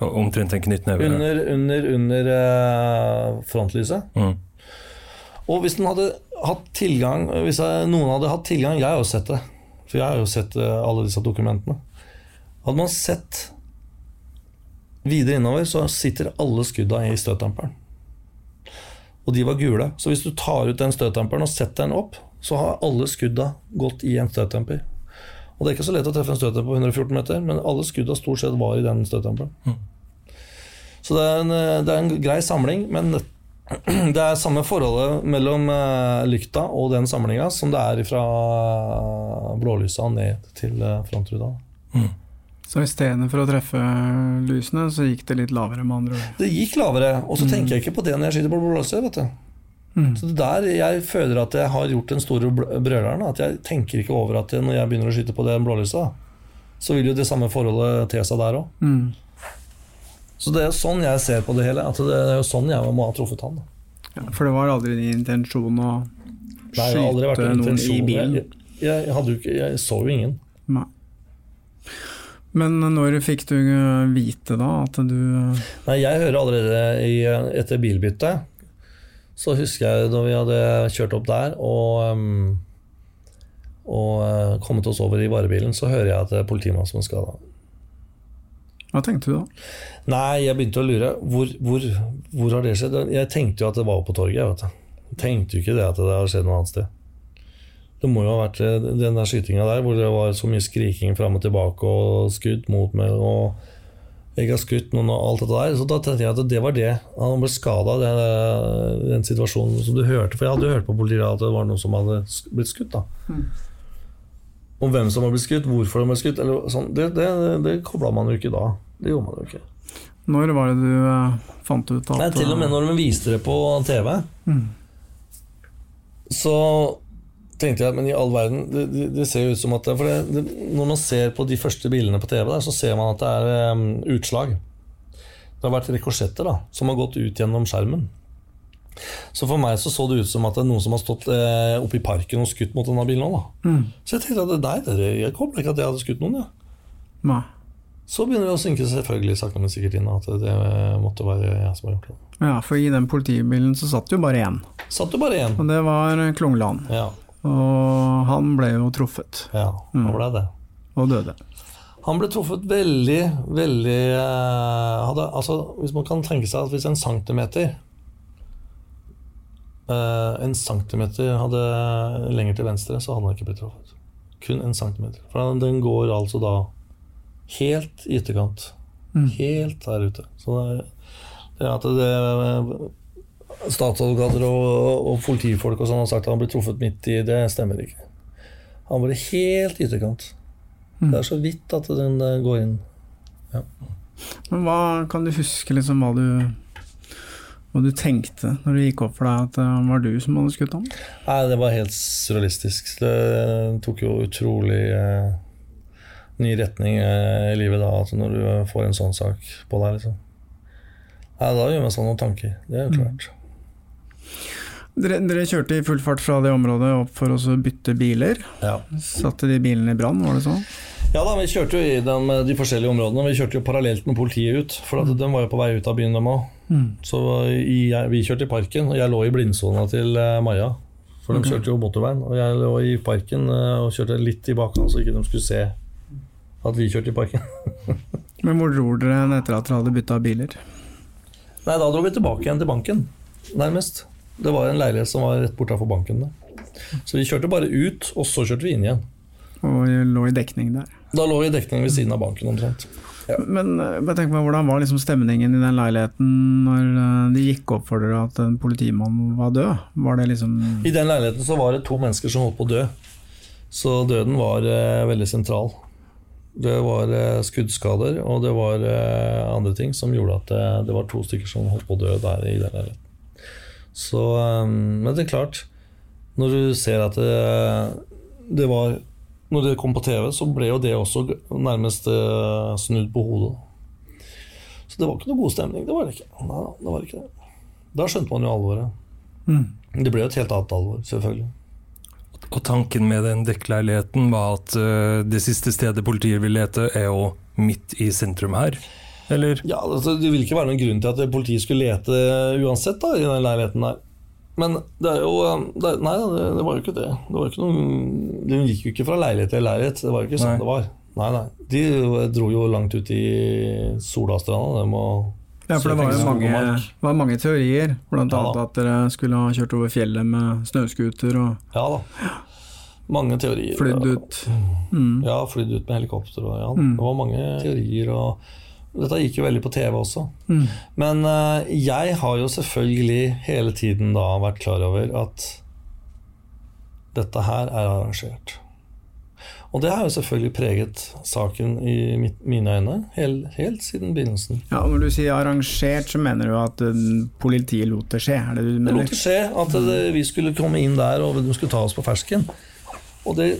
på omtrent en knyttneve Under, under, under eh, frontlyset. mm. Og hvis tilgang Hvis jeg, noen hadde hatt tilgang Jeg har jo sett det, for jeg har jo sett alle disse dokumentene. Hadde man sett videre innover, så sitter alle skudda i støttamperen, Og de var gule. Så hvis du tar ut den støttamperen og setter den opp, så har alle skudda gått i en støttamper. Og det er ikke så lett å treffe en støttamper på 114 meter, men alle skudda stort sett var i den støtdemperen. Så det er, en, eh, det er en grei samling, men [CLEARS THROAT] det er samme forholdet mellom eh, lykta og den samlinga som det er fra blålysa ned til frontruta. frontruta. Så istedenfor å treffe lysene, så gikk det litt lavere, med andre ord. Det gikk lavere, og så tenker jeg ikke på det når jeg skyter på blåser. vet du. Så det der jeg føler at jeg har gjort den store brøleren. At jeg tenker ikke over at når jeg begynner å skyte på det blålyset, så vil jo det samme forholdet te seg der òg. Mm. Så det er jo sånn jeg ser på det hele. At det er jo sånn jeg må ha truffet han. Ja, for det var aldri din intensjon å Nei, skyte en noen i bilen? Jeg, jeg, jo ikke, jeg så jo ingen. Nei. Men når fikk du eh, vite da at du eh, Nei, jeg hører allerede i, etter bilbyttet Så husker jeg da vi hadde kjørt opp der og, og kommet oss over i varebilen, så hører jeg at det er politimann som er skada. Hva tenkte du da? Nei, jeg begynte å lure. Hvor, hvor, hvor har det skjedd? Jeg tenkte jo at det var på torget. Vet. Jeg tenkte jo ikke det at det har skjedd noe annet sted. Det må jo ha vært eh, den der skytinga der hvor det var så mye skriking fram og tilbake og skudd mot meg. og jeg har skutt noen og alt dette der. Så da tenkte jeg at det var det. Han ble skada i den, den situasjonen som du hørte. For jeg hadde jo hørt på politiet at det var noen som hadde blitt skutt. da. Og hvem som har blitt skutt, hvorfor de ble skutt, eller sånn, det, det, det kobla man jo ikke da. Det gjorde man jo ikke. Når var det du eh, fant ut at Nei, til og med eh, når de viste det på TV, så tenkte jeg men i all verden, det, det, ser jo ut som at det, det, når man ser på de første bildene på TV, der, så ser man at det er um, utslag. Det har vært rikosjetter da, som har gått ut gjennom skjermen. Så for meg så, så det ut som at det er noen som har stått eh, oppe i parken og skutt mot denne bilen òg. Mm. Så jeg tenkte at nei, det, jeg kobla ikke at jeg hadde skutt noen. Ja. Nei. Så begynner det å synke selvfølgelig sakte, men sikkert inn at det måtte være jeg som har gjort det. Ja, for i den politibilen så satt jo bare én, Satt jo bare én. og det var Klungland. Ja, Og han ble jo truffet, ja, Mm. ble det. og døde. Han ble truffet veldig, veldig eh, hadde, altså, Hvis man kan tenke seg at hvis en centimeter eh, En centimeter hadde lenger til venstre, så hadde han ikke blitt truffet. Kun en centimeter. For den- den går altså da helt i ytterkant. Mm. Helt der ute. Så det, det at det statsadvokater og, og politifolk og sånn har sagt at han ble truffet midt i, det stemmer ikke. Han var helt ytterkant. Mm. Det er så vidt at den eh, går inn. Men hva kan du huske liksom hva du hva du tenkte når det gikk opp for deg at det var du som hadde skutt ham? Nei, det var helt surrealistisk. Det tok jo utrolig eh, ny retning eh, i livet da, at når du får en sånn sak på deg, liksom. Nei, da gjør man seg noen tanker. Det er jo klart. Dere, dere kjørte i full fart fra det området opp for å bytte biler. Ja. Satte de bilene i brann, var det sånn? ja da, vi kjørte jo i de, de forskjellige områdene. Vi kjørte jo parallelt med politiet ut, for at de var jo på vei ut av byen, dem òg. Så i, vi kjørte i parken, og jeg lå i blindsona til eh, Maja. For de kjørte jo motorveien, og jeg lå i parken eh, og kjørte litt bakhånd, så ikke de skulle se at vi kjørte i parken. [LAUGHS] Men hvor dro dere etter at dere hadde bytta biler? Nei, da dro vi tilbake igjen til banken, nærmest. Det var en leilighet som var rett bortafor banken. Der. Så vi kjørte bare ut, og så kjørte vi inn igjen. Og lå i dekning der. Da lå vi i dekning ved siden av banken omtrent. Men eh, bare tenk på, hvordan var liksom stemningen i den leiligheten når eh, det gikk opp for dere at en politimann var død? Var det liksom I den leiligheten så var det to mennesker som holdt på å dø. Så døden var eh, veldig sentral. Det var eh, skuddskader, og det var eh, andre ting som gjorde at det, det var to stykker som holdt på å dø der i den leiligheten. Så, eh, men det er klart, når du ser at det, det var Når det kom på TV, så ble jo det også nærmest eh, snudd på hodet. Så det var ikke noe god stemning. Det var det ikke. Nei, det var ikke det. Da skjønte man jo alvoret. Det ble jo et helt annet alvor, selvfølgelig. Og tanken med den dekkleiligheten var at eh, det siste stedet politiet vil lete, er jo midt i sentrum her? Eller? Ja, altså, Det vil ikke være noen grunn til at politiet skulle lete uansett da, i den leiligheten der. Men det er jo det, Nei, det, det var jo ikke det. Det var ikke noen, De gikk jo ikke fra leilighet til leilighet. Det var jo ikke sånn Nei. det var. Nei, nei. De dro jo langt ut i Solastranda. De og Ja, for det var jo mange, var mange teorier. Blant Ja at dere skulle ha kjørt over fjellet med snøscooter og Ja da. Mange teorier. flydd ut. Mm. Ja, flydd ut med helikopter. Og, ja, Det var mange teorier. og Dette gikk jo veldig på TV også. Mm. Men eh, jeg har jo selvfølgelig hele tiden da vært klar over at dette her er arrangert. Og det har jo selvfølgelig preget saken i mine øyne helt, helt siden begynnelsen. Ja, og Når du sier arrangert, så mener du at eh, politiet lot det skje? Er det du Det lot det skje at det, vi skulle komme inn der og de skulle ta oss på fersken. Og det,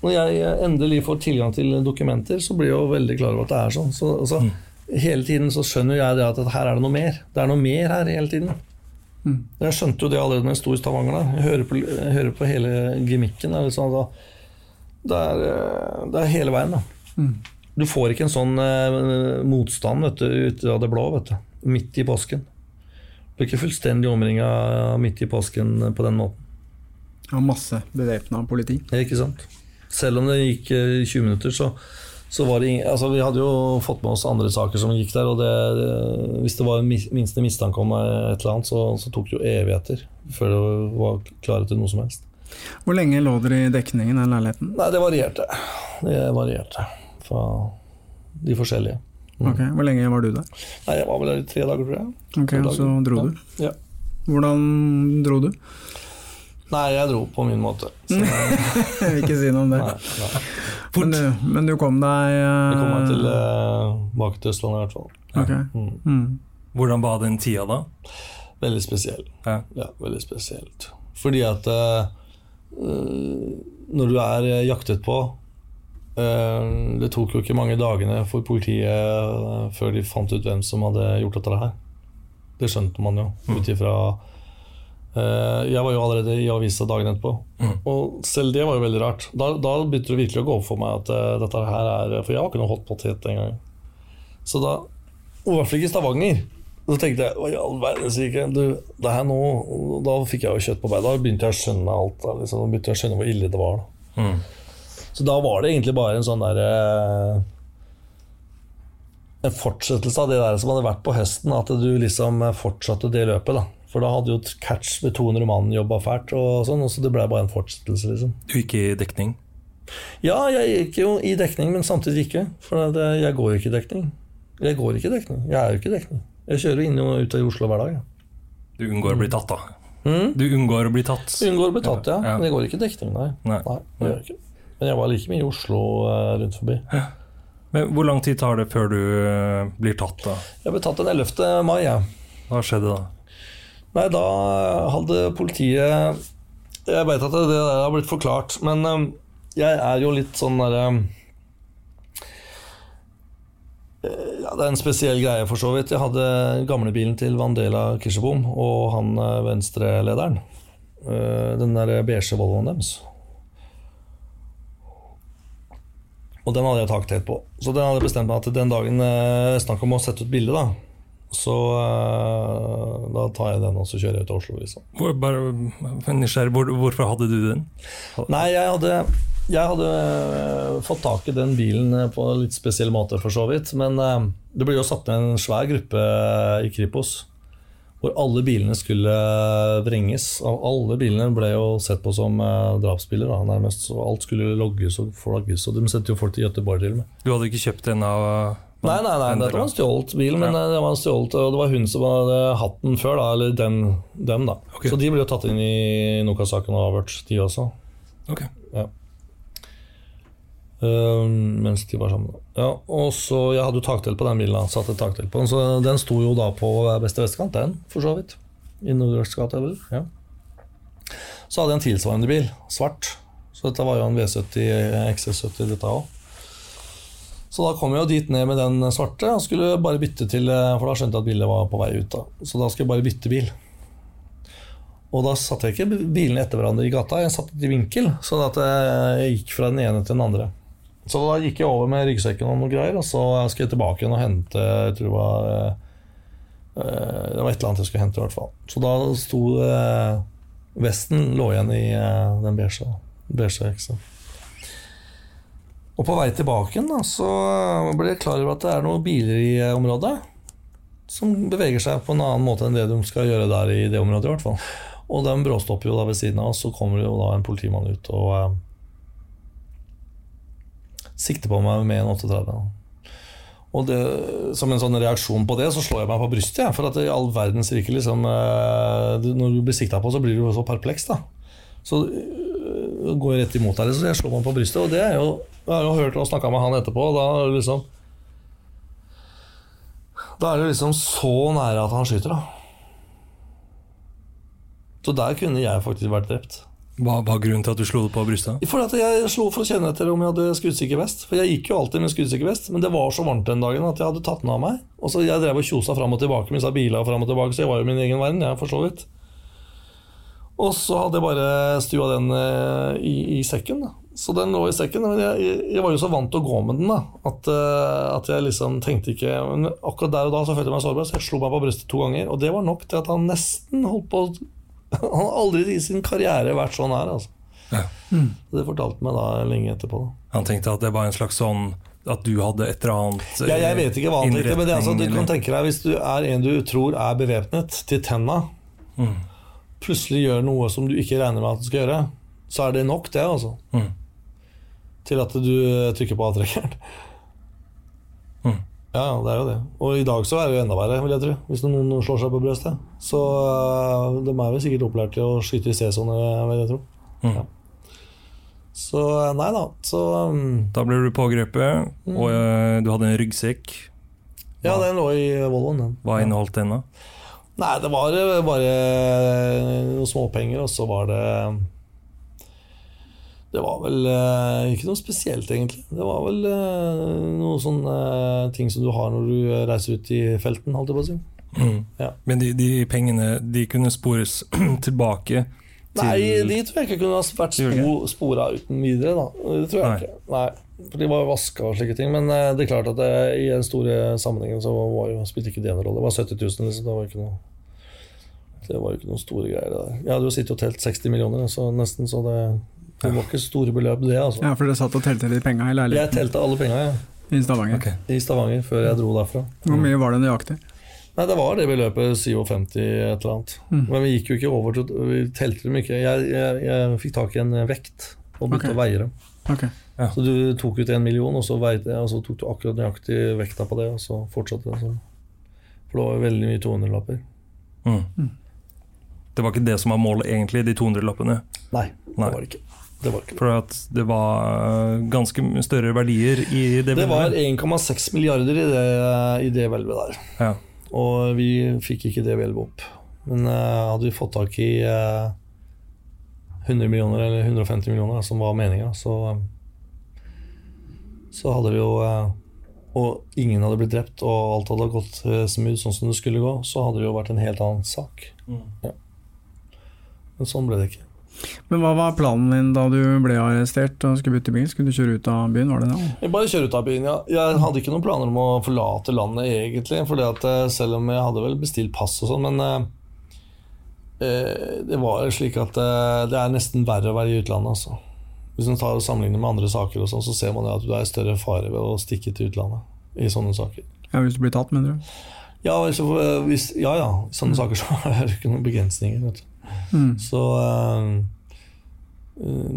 når jeg endelig får tilgang til dokumenter, så blir jeg jo veldig klar over at det er sånn. Så, altså, Hele tiden så skjønner jeg det at her er det noe mer. Det er noe mer her hele tiden. Jeg skjønte jo det allerede når jeg sto i Stavanger. Jeg hører på, jeg hører på hele gimmicken. Liksom, da, det, er, eh, det er hele veien, da. Du får ikke en sånn uh, motstand vet du, ut av det blå, vet du. Midt i påsken. Du blir ikke fullstendig omringa midt i påsken på den måten. Ja, masse bevæpna politi. Ikke sant? Selv om det gikk eh, 20 minutter, så, så var det altså, Vi hadde jo fått med oss andre saker som gikk der, og det, hvis det var minste mistanke om eh, et eller annet, så, så tok det jo evigheter før det var klare til noe som helst. Hvor lenge lå dere i dekningen den leiligheten? Nei, det varierte. Det varierte fra de forskjellige. Ok, Hvor lenge var du der? Nei, Jeg var vel der i tre dager, tror jeg. Ok, Så dro du. Ja. Hvordan dro du? Nei, jeg dro på min måte. Så, [LAUGHS] Jeg vil ikke si noe om det. nei, nei. Men, du- men du kom deg Jeg kom meg tilbake til, eh, til Østlandet i hvert fall. Okay. Mm. Mm. Hvordan var den tida da? Veldig spesiell. Ja. Ja, veldig spesielt. Fordi at eh, eh, når du er eh, jaktet på eh, Det tok jo ikke mange dagene for politiet eh, før de fant ut hvem som hadde gjort dette her. Det skjønte man jo ut ifra eh, Jeg var jo allerede i avisa dagen etterpå. Og selv det var jo veldig rart. Da, da begynte det virkelig å gå opp for meg at eh, dette her er For jeg var ikke noe hot potet den gangen. Så da Og i hvert fall ikke i Stavanger. Så tenkte jeg hva i all verden du, det her nå Da fikk jeg jo kjøtt på beina. Da begynte jeg å skjønne alt. Da, liksom. da begynte jeg å skjønne hvor ille det var. Da. Mm. Så da var det egentlig bare en sånn derre En fortsettelse av det der som hadde vært på høsten. At du liksom fortsatte det løpet. da For da hadde jo Catch med 200 mann jobba fælt, og sånn, og så det ble bare en fortsettelse, liksom. Du gikk i dekning? Ja, jeg gikk jo i dekning, men samtidig ikke. For eh, jeg går jo ikke i dekning. Jeg går ikke i dekning. Jeg er jo ikke i dekning. Jeg kjører inn og ut av Oslo hver dag. Ja. Du unngår å bli tatt, da? Mm. Du unngår å bli tatt? Unngår å bli tatt, ja. Ja. Men jeg går ikke i dekning, nei. Nei. det gjør jeg ikke. Men jeg var like mye i Oslo eh, rundt forbi. Men hvor lang tid tar det før du eh, blir tatt, da? Jeg ble tatt den 11. mai, jeg. Hva skjedde da? Nei, da hadde politiet Jeg vet at det der har blitt forklart, men eh, jeg er jo litt sånn derre eh, ja, Det er en spesiell greie, for så vidt. Jeg hadde gamlebilen til Vandela Kirsebom og han eh, venstrelederen. Eh, Den der beige Volvoen deres. Og den hadde jeg taket helt på. Så den hadde jeg bestemt meg at den dagen snakk om å sette ut bilde, da. Så uh, da tar jeg den og så kjører jeg ut til Oslo. Liksom. Hvor, bare hvor, hvorfor hadde du den? Nei, jeg hadde, jeg hadde uh, fått tak i den bilen eh, på en litt spesiell måte, for så vidt. Men uh, det ble jo satt ned en svær gruppe i Kripos hvor alle bilene skulle vrenges. Og Alle bilene ble jo sett på som drapsbiler, da, nærmest. Så alt skulle logges og flagges. Og de sendte jo folk til Göteborg til og med. Du hadde ikke kjøpt en av Nei, nei, nei, dette var en stjålet bil, men Ja. det var en stjålet, og det var hun som hadde hatt den før, da, eller den, dem, da. Okay. Så de ble jo tatt inn i Nokas-saken og avhørt, de også. Ok. Uh, mens de var sammen. Ja, og så, Jeg hadde jo taktelt på den bilen, da, satt et taktelt på den, så den sto jo da på beste vestkant, den, for så vidt. I Nordrøks gate, vel. Ja. Så hadde jeg en tilsvarende bil, svart. Så dette var jo en V70 XS70, dette òg. Så da kom jeg jo dit ned med den svarte og skulle bare bytte til For da skjønte jeg at bilen var på vei ut. da Så da skulle jeg bare bytte bil. Og da satte jeg ikke bilene etter hverandre i gata, jeg satte i vinkel. Sånn at jeg gikk fra den ene til den andre. Så da gikk jeg over med ryggsekken og noe greier, og så skulle jeg tilbake igjen og hente Jeg tror det var eh, Det var et eller annet jeg skulle hente, i hvert fall. Så da sto eh, Vesten lå igjen i eh, den beige, beige X-en. Og på vei tilbake igjen da, så ble jeg klar over at det er noen biler i eh, området som beveger seg på en annen måte enn det de skal gjøre der i det området. i hvert fall. Og de bråstopper jo da ved siden av oss, så kommer det jo da en politimann ut og eh, sikter på meg med en 38. Og det, som en sånn reaksjon på det, så slår jeg meg på brystet. Ja, For at i all verdens rike, liksom eh, Når du blir sikta på, så blir du jo så perpleks, da. Så går rett imot deg. så jeg slår meg på brystet. Og det er jo Jeg har jo hørt og snakka med han etterpå, og da er det liksom Da er det liksom så nære at han skyter, da. Så der kunne jeg faktisk vært drept. Hva var grunnen til at du slo det på brystet? For at jeg slo for å kjenne etter om jeg hadde skuddsikker vest. For jeg gikk jo alltid med skuddsikker vest, men det var så varmt den dagen at jeg hadde tatt den av meg. Og så Jeg drev og kjosa fram og tilbake med disse bilene fram og tilbake, så jeg var jo min egen verden, jeg, for så vidt. Og så hadde jeg bare stua den eh, i, i sekken. da. Så den lå i sekken. Men jeg, jeg var jo så vant til å gå med den da, at, eh, at jeg liksom tenkte ikke Men akkurat der og da så følte jeg meg sårbar, så jeg slo meg på brystet to ganger. Og det var nok til at han nesten holdt på [LAUGHS] Han har aldri i sin karriere vært sånn her, altså. Ja. Det fortalte meg da lenge etterpå. da. Han tenkte at det var en slags sånn At du hadde et eller annet Ja, jeg vet ikke hva han tenkte, men det, er altså, du kan tenke deg hvis du er en du tror er bevæpnet til tenna, Mm. Plutselig gjør noe som du ikke regner med at du skal gjøre, så er det nok, det, altså. Mm. Til at du trykker på avtrekkeren. [LAUGHS] Mm. Ja, det er jo det. Og i dag så er det jo enda verre, vil jeg tro, hvis noen slår seg på brøstet. Så øh, de er vel sikkert opplært til å skyte i C-sone, vil jeg tro. Mm. Ja. Så nei da. Så um, Da ble du pågrepet, Mm. og uh, du hadde en ryggsekk. ja, den lå i Volvoen, den. Hva inneholdt den? da? Nei, det var eh, bare noen småpenger, og så var det Det var vel eh, ikke noe spesielt, egentlig. Det var vel eh, noen sånne eh, ting som du har når du reiser ut i felten, holdt jeg på å si. Mm. Ja. Men de, de pengene de kunne spores [CLEARS THROAT] tilbake til Nei, de tror jeg ikke kunne ha vært spo, spora uten videre, da. Det tror jeg Nei. ikke. Nei, for de var vaska og slike ting. Men eh, det er klart at det, i den store sammenhengen så var jo, spilte ikke det en rolle. Det var 70 000, liksom. Det var ikke noe det var jo ikke noen store greier. der. Jeg hadde jo sittet og telt 60 millioner, så nesten, så det, det var ikke store beløp, det. altså. Ja, for dere satt og telte de penga i Jeg leiligheten telte alle penga ja. i Stavanger. Okay. i Stavanger før jeg dro derfra. Hvor mye var det nøyaktig? Nei, Det var det beløpet, 57 et eller annet. Mm. Men vi gikk jo ikke over til Vi telte dem ikke. Jeg, jeg, jeg fikk tak i en vekt og begynte okay. å veie dem. Ok. Så du tok ut en million, og så, veide, og så tok du akkurat nøyaktig vekta på det, og så fortsatte det sånn. For det var veldig mye 200-lapper. Mm. Det var ikke det som var målet, egentlig, de 200-lappene. Nei, Nei. det var det ikke. Det var, ikke. For at det var eh, ganske større verdier i det Det var 1,6 milliarder i det, i det hvelvet der. Ja. Og vi fikk ikke det hvelvet opp. Men uh, hadde vi fått tak i uh, 100 millioner eller 150 millioner, som var meninga, så eh, Så hadde vi jo uh, Og ingen hadde blitt drept, og alt hadde gått eh, smooth sånn som det skulle gå, så hadde det jo vært en helt annen sak. Ja. Men sånn ble det ikke. Men hva var planen din da du ble arrestert og skulle bytte bil? Skulle du kjøre ut av byen, var det det? Jeg bare kjøre ut av byen, ja. Jeg hadde ikke noen planer om å forlate landet, egentlig. Fordi at eh, selv om jeg hadde vel bestilt pass og sånn, men eh, eh, det var slik at eh, det er nesten verre å være i utlandet, altså. Hvis man tar og sammenligner med andre saker, og sånn, så ser man at du er i større fare ved å stikke til utlandet i sånne saker. Ja, Hvis du blir tatt, mener du? Ja, altså, eh, hvis, ja, ja. I sånne saker så [LAUGHS] er det ikke noen begrensninger. Vet du. Mm. Så eh,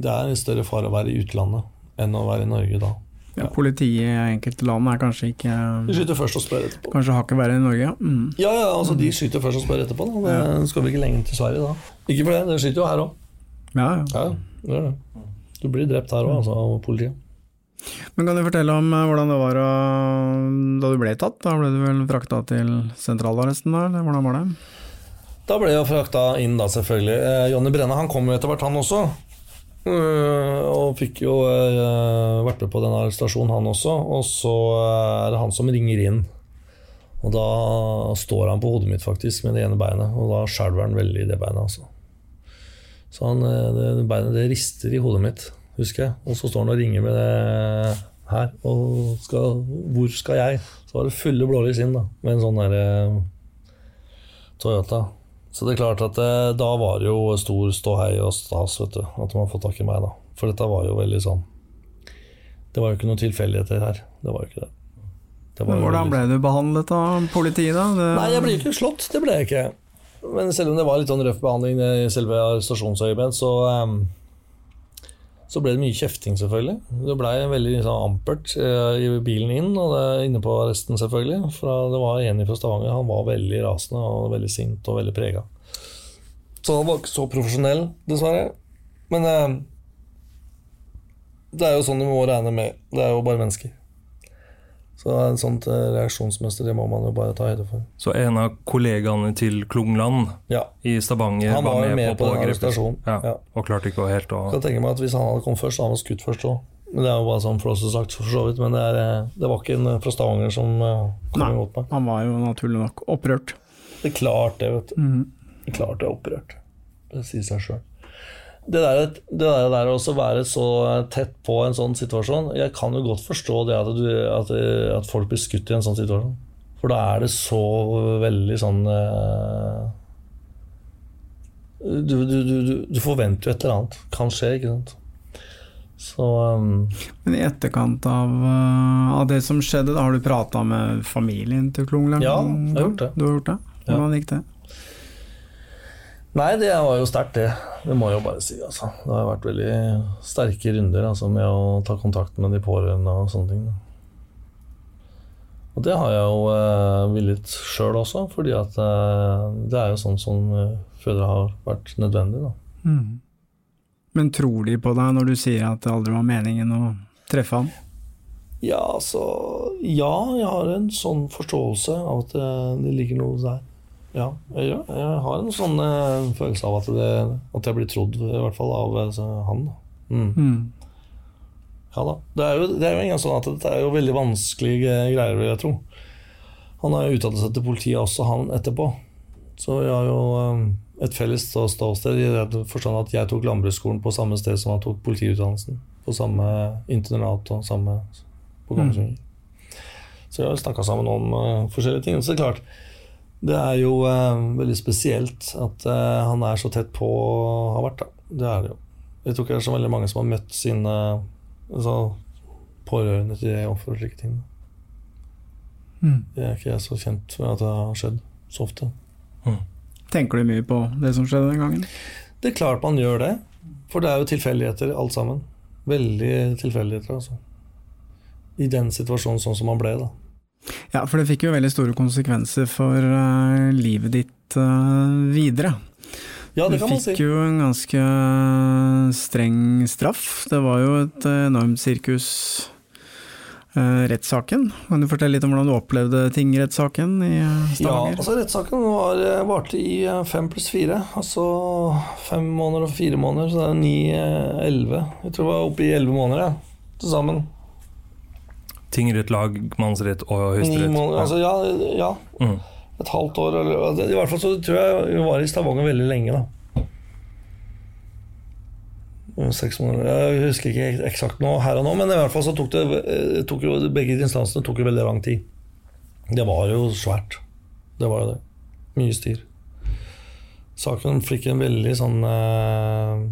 det er en større fare å være i utlandet enn å være i Norge da. Ja, politiet i enkelte land er kanskje ikke De skyter først og spør etterpå. Kanskje hakket verre i Norge. Mm. Ja, ja, altså De skyter først og spør etterpå. Da. Det skal vi ikke lenger til Sverige da. Ikke for det, det skyter jo her òg. Ja, ja. Ja, det det. Du blir drept her òg, altså, av politiet. Men kan du fortelle om eh, hvordan det var da du ble tatt? Da ble du vel frakta til sentralarresten da, eller hvordan var det? Da ble jeg frakta inn, da, selvfølgelig. Eh, Jonny Brenna han kom jo etter hvert, han også. Uh, og fikk jo uh, vært med på den arrestasjonen, han også. Og så eh, er det han som ringer inn. Og da står han på hodet mitt, faktisk, med det ene beinet. Og da skjelver han veldig i det beinet, altså. Så han, det, det beinet det rister i hodet mitt, husker jeg. Og så står han og ringer med det her. Og skal, hvor skal jeg? Så var det fulle blålys inn, da, med en sånn derre Toyota. Så det er klart at det, da var det jo stor ståhei og stas, vet du, at de har fått tak i meg, da. For dette var jo veldig sånn Det var jo ikke noen tilfeldigheter her. Det var jo ikke det. det var Men hvordan veldig- ble du behandlet av politiet da? Det, Nei, jeg ble ikke slått. Det ble jeg ikke. Men selv om det var litt sånn røff behandling i selve arrestasjonsøyemed, så ehm, så ble det mye kjefting, selvfølgelig. Det blei veldig liksom, ampert eh, i bilen inn, og det, inne på arresten, selvfølgelig. For det var en fra Stavanger, han var veldig rasende og veldig sint og veldig prega. Så han var ikke så profesjonell, dessverre. Men eh, det er jo sånn du må regne med. Det er jo bare mennesker. Så en sånt eh, reaksjonsmønster, det må man jo bare ta høyde for. Så en av kollegaene til Klungland Ja. i Stavanger Han var var med, med på på den arrestasjonen. Ja, Ja. Og klarte ikke å helt å kan tenke meg at Hvis han hadde kommet først, så hadde han skutt først òg. Men Det er jo bare sånn flåsete sagt, for så vidt. Men det, er, eh, det var ikke en eh, fra Stavanger som kom Nei. imot meg. Han var jo naturlig nok opprørt. Det er klart det, vet du. Mhm. Det er klart det er opprørt. Det sier seg sjøl. Det der, det der, å være så tett på en sånn situasjon Jeg kan jo godt forstå det at, du, at, at folk blir skutt i en sånn situasjon. For da er det så veldig sånn eh, du, du, du, forventer jo et eller annet kan skje, ikke sant. Så um, Men i etterkant av, uh, av det som skjedde, da har du prata med familien til Klungland? Ja, jeg har gjort det. Du har gjort det? Hvordan gikk det? Nei, det var jo sterkt, det. Det må jeg jo bare si. Altså. Det har vært veldig sterke runder altså, med å ta kontakt med de pårørende og sånne ting. Og det har jeg jo eh, villet sjøl også, fordi at eh, det er jo sånn som eh, fødre har vært nødvendig. Mhm. Men tror de på deg når du sier at det aldri var meningen å treffe ham? Ja, altså Ja, jeg har en sånn forståelse av at det, det ligger noe der. Ja, jeg, gjør. jeg har en sånn eh, følelse av at, det, at jeg blir trodd, i hvert fall av altså, han. Mm. Mm. Ja da. Det er jo, det er jo engang sånn at det er jo veldig vanskelige greier, vil jeg tro. Han har jo uttalt seg til politiet også, han etterpå. Så vi har jo um, et felles stå- ståsted i den forstand at jeg tok landbruksskolen på samme sted som han tok politiutdannelsen. På samme internat og samme på Kongsvinger. Så vi har snakka sammen om uh, forskjellige ting. Så det er klart, det er jo uh, veldig spesielt at uh, han er så tett på å ha vært. Da. Det er det jo. Jeg tror ikke det er så veldig mange som har møtt sine altså, pårørende til offer og slike ting. Mm. Det er ikke jeg så kjent med at det har skjedd så ofte. Tenker du mye på det som skjedde den gangen? Det er klart man gjør det, for det er jo tilfeldigheter alt sammen. Veldig tilfeldigheter, altså. I den situasjonen sånn som man ble, da. Ja, for det fikk jo veldig store konsekvenser for uh, livet ditt uh, videre. Ja, det kan man si. Du fikk jo en ganske streng straff. Det var jo et enormt sirkus. uh, rettssaken. Kan du fortelle litt om hvordan du opplevde tingrettssaken i Stavanger? Ja, altså Rettssaken var, eh, varte i eh, fem pluss fire. Altså fem måneder og fire måneder, så det er ni, eh, elleve. Jeg tror det var oppe i elleve måneder, ja, til sammen. Tingrett, lagmannsrett og høyesterett. altså ja, ja. Mm. Et halvt år, eller I hvert fall så tror jeg vi var i Stavanger veldig lenge, da. Seks måneder Jeg husker ikke eksakt nå, her og nå, men i hvert fall så tok det eh, tok jo, Begge instansene tok jo veldig lang tid. Det var jo svært. Det var jo det. Mye styr. Saken fikk en veldig sånn eh,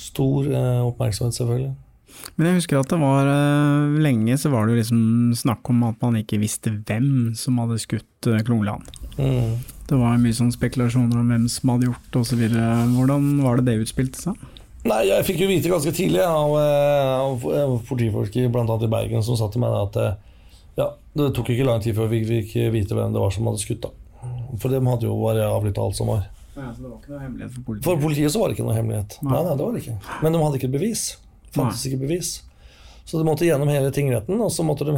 Stor eh, oppmerksomhet, selvfølgelig. Men jeg husker at det var eh, lenge så var det jo liksom snakk om at man ikke visste hvem som hadde skutt eh, Klungland. Mm. Det var mye sånn spekulasjoner om hvem som hadde gjort osv. Hvordan var det det utspilte seg? Nei, jeg fikk jo vite ganske tidlig av, eh, av av politifolk bl.a. i Bergen som sa til meg at ja, det tok ikke lang tid før vi fikk vite hvem det var som hadde skutt. da. For de hadde jo bare avlytta alt som var. Ja, så det var ikke noe hemmelighet for politiet? For politiet så var det ikke noe hemmelighet. Nei, nei, det var det ikke. Men de hadde ikke bevis. Fantes ikke bevis. Så de måtte gjennom hele tingretten, og så måtte de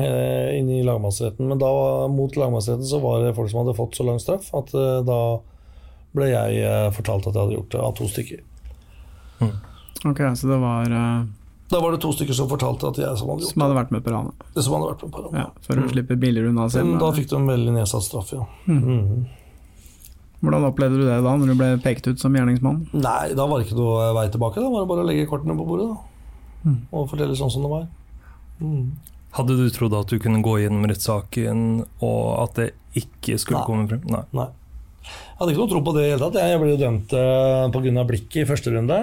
inn i lagmannsretten. Men da, mot lagmannsretten så var det folk som hadde fått så lang straff at eh, da ble jeg eh, fortalt at jeg hadde gjort det, av to stykker. Ok, så det var eh, Da var det to stykker som fortalte at jeg som hadde gjort som hadde vært med på ranet? det. Som hadde vært med på det. Ja, for å slippe billigere unna selv? Men da fikk de en veldig nedsatt straff, ja. Mhm. Hvordan opplevde du det da, når du ble pekt ut som gjerningsmann? Nei, da var det ikke noe vei tilbake. Da var det bare å legge kortene på bordet da. Og fortelle sånn som det var. Mm. Hadde du trodd at du kunne gå gjennom rettssaken, og at det ikke skulle Nei. komme frem? Nei. Nei. Jeg hadde ikke noe tro på det i det hele tatt. Jeg ble jo dømt uh, pga. blikket i første runde.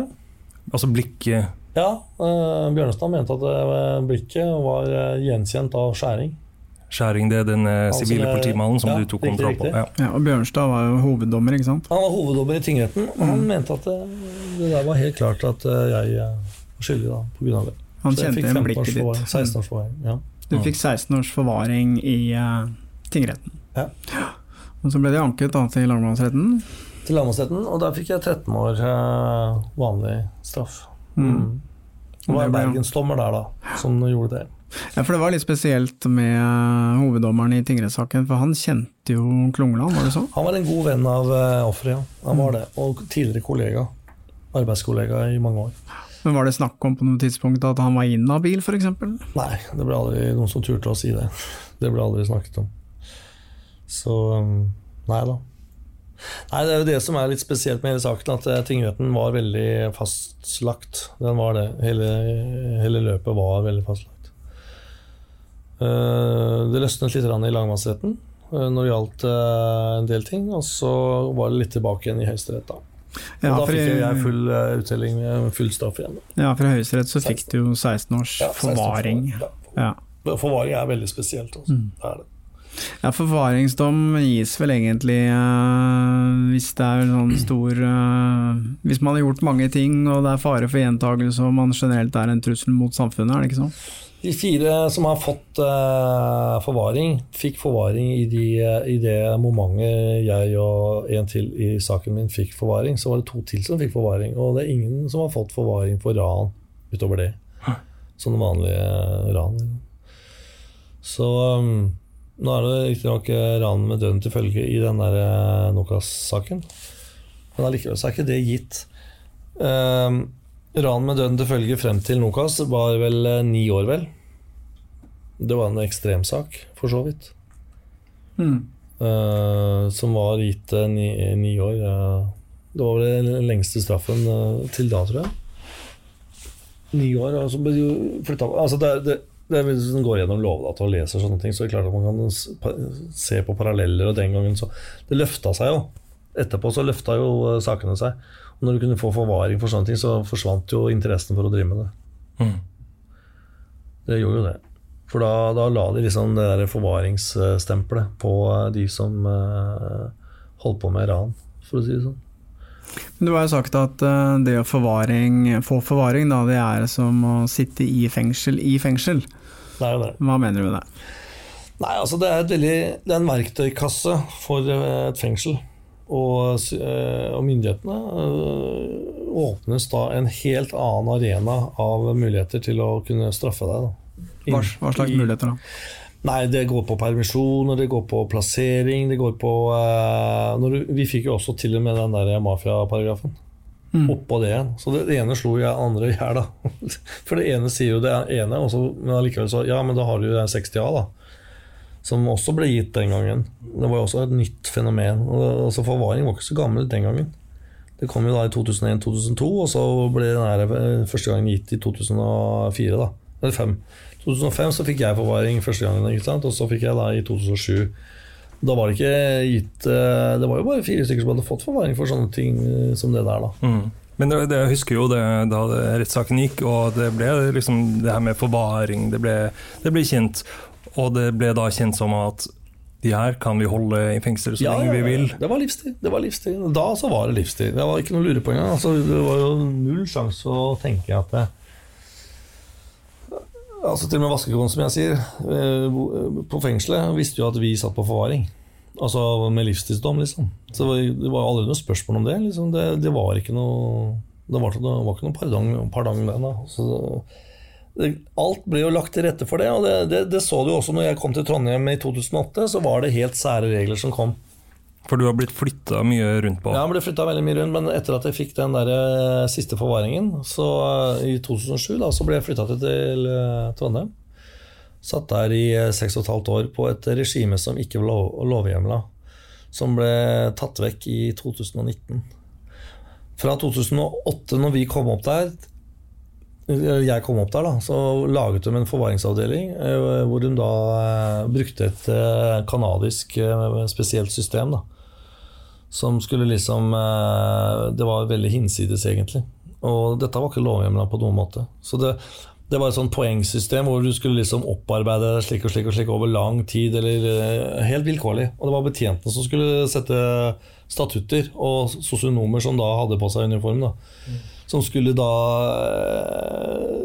Altså blikket Ja, uh, Bjørnestad mente at eh, blikket var eh, gjenkjent av skjæring. Skjæring, det er den sivile Altså, politimannen som ja, du tok kontroll på. Ja. Ja, og Bjørnstad var jo hoveddommer, ikke sant? Han var hoveddommer i tingretten, og han mente at det, det der var helt klart at eh, jeg eh, skyldig da, pga. det. Han Så jeg fikk blikket ditt. 16 års forvaring. Ja. Du fikk 16 års forvaring i uh, tingretten. Ja. Og så ble det anket da, til lagmannsretten. Til lagmannsretten, og der fikk jeg 13 år uh, vanlig straff. Mm. Det var en bergensdommer der, da, som gjorde det. Ja, for det var litt spesielt med eh, hoveddommeren i tingrettssaken, for han kjente jo Klungland, var det sånn? Han var en god venn av offeret, ja. Han var det. Og tidligere kollega. Arbeidskollega i mange år. Men var det snakk om på noe tidspunkt at han var inhabil, f.eks.? Nei, det ble aldri noen som turte å si det. Det ble aldri snakket om. Så um, nei da. Nei, Det er jo det som er litt spesielt med hele saken, at eh, tingretten var veldig fastlagt. Den var det. Hele, hele løpet var veldig fastlagt. Eh, Det løsnet litt i lagmannsretten eh, når det gjaldt en del ting, og så var det litt tilbake igjen i Høyesterett. da. Og da fikk jeg full eh, uttelling med full straff igjen. da. Ja, fra Høyesterett så fikk du jo 16 års Ja, 16 år forvaring. Ja. Ja. Forvaring er veldig spesielt. Også. Mm. Det er det. ja, forvaringsdom gis vel egentlig uh, hvis det er sånn stor uh, Hvis man har gjort mange ting og det er fare for gjentagelse og man generelt er en trussel mot samfunnet, er det ikke sånn? De fire som har fått uh, forvaring, fikk forvaring i, de, i det momentet jeg og en til i saken min fikk forvaring. Så var det to til som fikk forvaring, og det er ingen som har fått forvaring for ran utover det. Som den vanlige ran. Så um, nå er det riktignok eh, ran med døden til følge i den der eh, Nokas-saken, men allikevel så er ikke det gitt. Um, Ran med døden til følge frem til Nokas var vel eh, ni år, vel. Det var en ekstremsak, for så vidt. Mm. Uh, som var gitt eh, ni, ni år. Uh, det var vel den lengste straffen uh, til da, tror jeg. Ni år. Altså, ble jo flytta altså det, det, det Hvis en går gjennom lovdata og leser sånne ting, så er det klart at man kan se på paralleller. Og den gangen så Det løfta seg jo. Etterpå så løfta jo sakene seg. Når du kunne få forvaring for sånne ting, så forsvant jo interessen for å drive med det. Mm. Det gjorde jo det. For da, da la de liksom det der forvaringsstempelet på eh, de som uh, holdt på med ran, for å si det sånn. Men Du har jo sagt at eh, det å forvaring, få forvaring, da, det er som å sitte i fengsel i fengsel. Det er jo det. Hva mener du med det? Nei, altså det er, et veldig, det er en verktøykasse for et fengsel. Og, eh, og myndighetene eh, åpnes da en helt annen arena av muligheter til å kunne straffe deg. Da. Hva, slags muligheter da? Nei, det går på permisjoner, det går på plassering, det går på uh, når du, Vi fikk jo også til og med den der mafiaparagrafen. Mm. Oppå det igjen. Så det, det ene slo jeg andre i hjel. [LAUGHS] For det ene sier jo det ene, og så, men allikevel så Ja, men da har du jo den 60A, da. Som også ble gitt den gangen. Det var jo også et nytt fenomen. Altså Forvaring var ikke så gammel den gangen. Det kom jo da i 2001-2002, og så ble den eh, første gangen gitt i 2004, da. Eller 5. 2005 så fikk jeg forvaring første gangen, ikke sant? og så fikk jeg da i 2007. Da var det ikke gitt eh, Det var jo bare fire stykker som hadde fått forvaring for sånne ting eh, som det der, da. Mm. Men det, det, jeg husker jo det, da rettssaken gikk, og det ble liksom det her med forvaring, det ble, det ble kjent. Og det ble da kjent som at de her kan vi holde i fengsel så Ja, lenge vi vil. Det var livstid. det var livstid. Da så var det livstid. Det var ikke noe å lure på engang. Altså, det var jo null sjanse å tenke at det, Altså Til og med vaskekonen, som jeg sier, eh, på fengselet visste jo at vi satt på forvaring. Altså med livstidsdom, liksom. Så det var, aldri noe spørsmål om det. Liksom. Det, det var ikke noe Det var, det var ikke noe pardong, pardong det. Da. Så alt ble jo lagt til rette for det, og det, det, det så du også når jeg kom til Trondheim i 2008. Så var det helt sære regler som kom. For du har blitt flytta mye rundt på. Ja, jeg ble flytta veldig mye rundt, men etter at jeg fikk den der eh, siste forvaringen, så eh, i 2007, da, så ble jeg flytta til, eh, Trondheim. Satt der i seks og et halvt år på et regime som ikke var lov, lovhjemla. Som ble tatt vekk i 2019. Fra 2008, når vi kom opp der jeg kom opp der, da, så laget de en forvaringsavdeling eh, hvor de da eh, brukte et eh, kanadisk spesielt system. da som skulle liksom Det var veldig hinsides, egentlig. Og dette var ikke lovhjemla på noen måte. Så det, det var et sånt poengsystem hvor du skulle liksom opparbeide slik og slik og slik over lang tid, eller helt vilkårlig. Og det var betjentene som skulle sette statutter, og sosionomer som da hadde på seg uniform. da Som skulle da eh,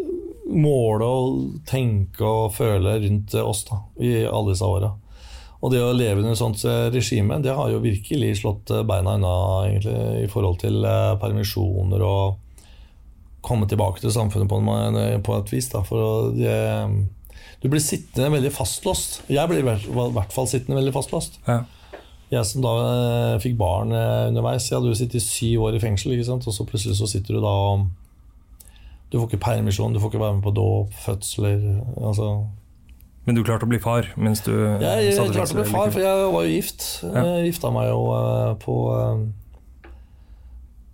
måle og tenke og føle rundt oss da i alle disse åra. Og det å leve under et sånt eh, regime, det har jo virkelig slått eh, beina unna egentlig, i forhold til permisjoner og komme tilbake til samfunnet på, en, på et vis. Da, for det, du blir sittende veldig fastlåst. Jeg blir i hvert fall sittende veldig fastlåst. Ja. Jeg som da eh, fikk barn eh, underveis, jeg hadde jo sittet i syv år i fengsel, ikke sant? og så plutselig så sitter du da og Du får ikke permisjon, du får ikke være med på dåp, fødsler altså Men du klarte å bli far mens du Jeg, jeg satt i klarte å bli far, for jeg var jo gift. Ja. Jeg gifta meg jo eh, på, eh,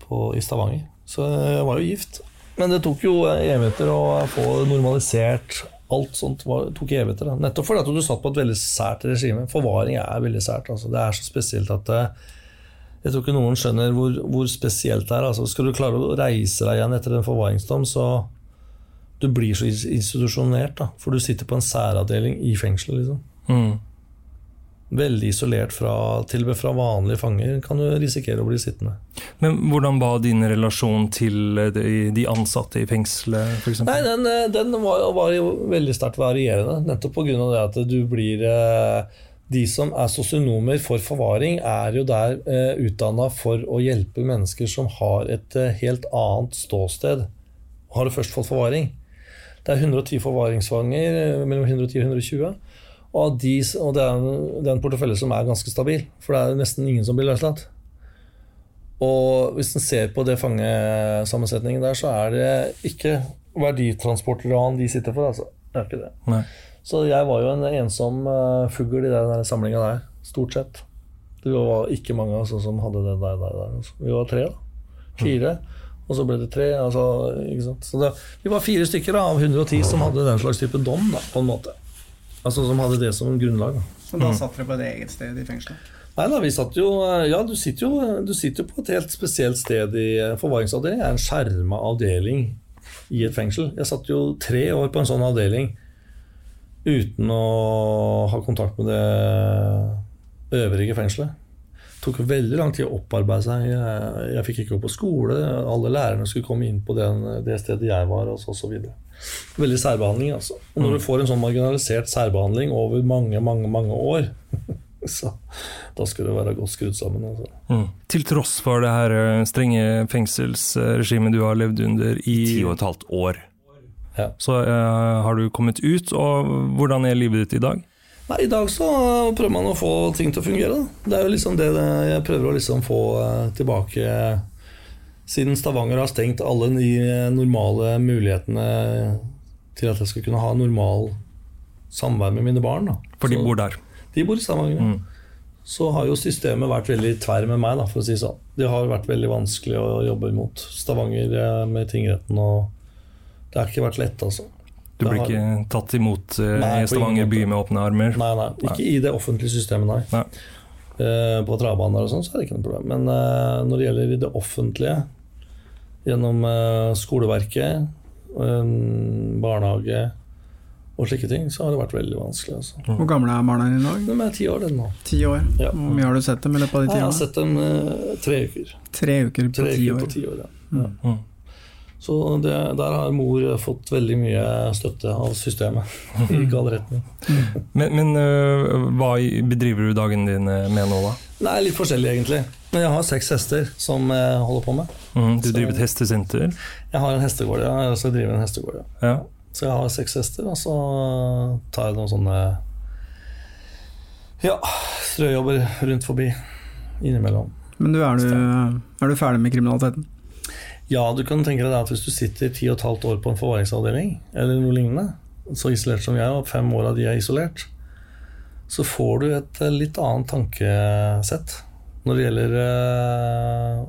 på, i Stavanger. Så jeg var jo gift. Men det tok jo evigheter å få normalisert alt sånt. Var, tok evigheter. Da. Nettopp fordi at du satt på et veldig sært regime. Forvaring er veldig sært. Altså. Det er så spesielt at eh, jeg tror ikke noen skjønner hvor, hvor spesielt det er. Altså, skal du klare å reise deg igjen etter en forvaringsdom, så du blir så institusjonert. Da, for du sitter på en særavdeling i fengselet. Liksom. Mm. Veldig isolert fra, til og med fra vanlige fanger kan du risikere å bli sittende. Men hvordan var din relasjon til de, de ansatte i fengselet, f.eks.? Nei, den, eh, den var, var jo veldig sterkt varierende, nettopp pga. det at du blir eh, De som er sosionomer for forvaring, er jo der eh, utdanna for å hjelpe mennesker som har et eh, helt annet ståsted. Har du først fått forvaring? Det er 110 forvaringsfanger, eh, mellom 110 og 120. Og, de, og det er en, det er en portefølje som er ganske stabil, for det er nesten ingen som blir løslatt. Og hvis en ser på det fangesammensetningen der, så er det ikke verditransportran de sitter for. Altså. Det er ikke det. Nei. Så jeg var jo en ensom uh, fugl i den samlinga der, stort sett. Det var ikke mange altså, som hadde det der. der, der altså. Vi var tre, da. Fire. Og så ble det tre. Altså, ikke sant? Så det, vi var fire stykker da, av 110 som hadde den slags type dom, da, på en måte. Altså Som hadde det som grunnlag. Da. Og da satt dere på et eget sted i fengselet? Nei da, vi satt jo Ja, du sitter jo, du sitter jo på et helt spesielt sted i forvaringsavdeling. Det er en skjerma avdeling i et fengsel. Jeg satt jo tre år på en sånn avdeling uten å ha kontakt med det øvrige fengselet. Det tok veldig lang tid å opparbeide seg. Jeg, jeg fikk ikke gå på skole. Alle lærerne skulle komme inn på den, det stedet jeg var, og så, så videre. Veldig særbehandling, altså. Og når du får en sånn marginalisert særbehandling over mange, mange, mange år, [LAUGHS] så da skal du være godt skrudd sammen. Altså. Mm. Til tross for det her eh, strenge fengselsregimet du har levd under i Ti og et halvt år. Ja. så uh, har du kommet ut, og hvordan er livet ditt i dag? Nei, I dag så prøver man å få ting til å fungere. Da. Det er jo liksom det jeg prøver å liksom få eh, tilbake. Siden Stavanger har stengt alle de normale mulighetene til at jeg skal kunne ha normal samvær med mine barn. Da. For de bor der. De bor i Stavanger. Mm. Så har jo systemet vært veldig tverr med meg, da, for å si sånn. Det har vært veldig vanskelig å jobbe imot. Stavanger eh, med tingretten og Det har ikke vært lett, altså. Du blir har- ikke tatt imot uh, Nei, i Stavanger by med åpne armer? Nei, nei, ikke i det offentlige systemet, nei. Nei. Uh, på travbaner og sånn, så er det ikke noe problem. Men uh, når det gjelder i det offentlige, gjennom eh, skoleverket, eh, barnehage og slike ting, så har det vært veldig vanskelig. Altså. Hvor gamle er barna dine i dag? De er ti år, den nå. Ti år. Ja. Hvor mye har du sett dem i løpet av de ti Jeg har sett dem eh, tre uker. Tre uker på Tre ti uker år. på ti år, ja. Mm. ja. Så det, der har mor fått veldig mye støtte av systemet [LAUGHS] i gal retning. Men, men øh, hva bedriver du dagen din øh, med nå, da? Nei, litt forskjellig egentlig. Men jeg har seks hester som jeg holder på med. Mm, du Så- driver et hestesenter? Jeg har en hestegård, ja. Jeg skal drive en hestegård, ja. Ja. Så jeg har seks hester, og så tar jeg noen sånne ja, strøjobber rundt forbi innimellom. Men du, er du, er du ferdig med kriminaliteten? Ja, du kan tenke deg at hvis du sitter ti og et halvt år på en forvaringsavdeling, eller noe lignende, så isolert som jeg og fem år av de er isolert, så får du et eh, litt annet tankesett når det gjelder uh,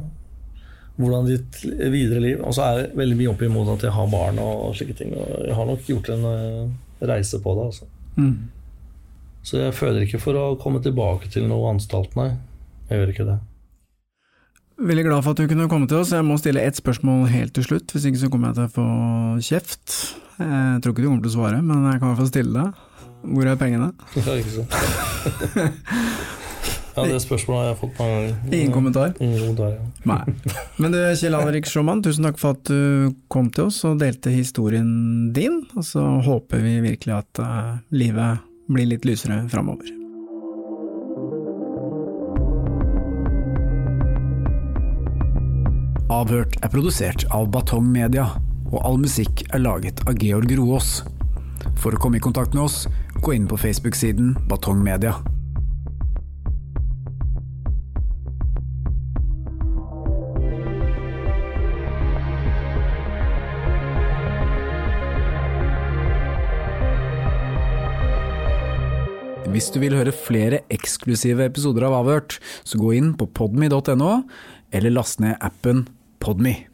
hvordan ditt videre liv Og så er det veldig mye opp imot at jeg har barn og slike ting. Og jeg har nok gjort en uh, reise på det. Altså. Mm. Så jeg føler ikke for å komme tilbake til noe anstalt, nei. Jeg gjør ikke det. Veldig glad for at du kunne komme til oss. Jeg må stille ett spørsmål helt til slutt, hvis ikke så kommer jeg til å få kjeft. Jeg tror ikke du kommer til å svare, men jeg kan i hvert fall stille det. Hvor er pengene? [LAUGHS] Ja, ikke sant? [LAUGHS] ja, det spørsmålet har jeg fått mange ganger. Ingen kommentar? Ingen kommentar, ja. Nei. Men du, Kjell Alrik Schumann, tusen takk for at du kom til oss og delte historien din. Og så håper vi virkelig at eh, livet blir litt lysere framover. Avhørt er produsert av Batong Media, og all musikk er laget av Georg Roaas. For å komme i kontakt med oss, gå inn på Facebook-siden Batong Media. Hvis du vil høre flere eksklusive episoder av Avhørt, så gå inn på podme.no, eller last ned appen Podme.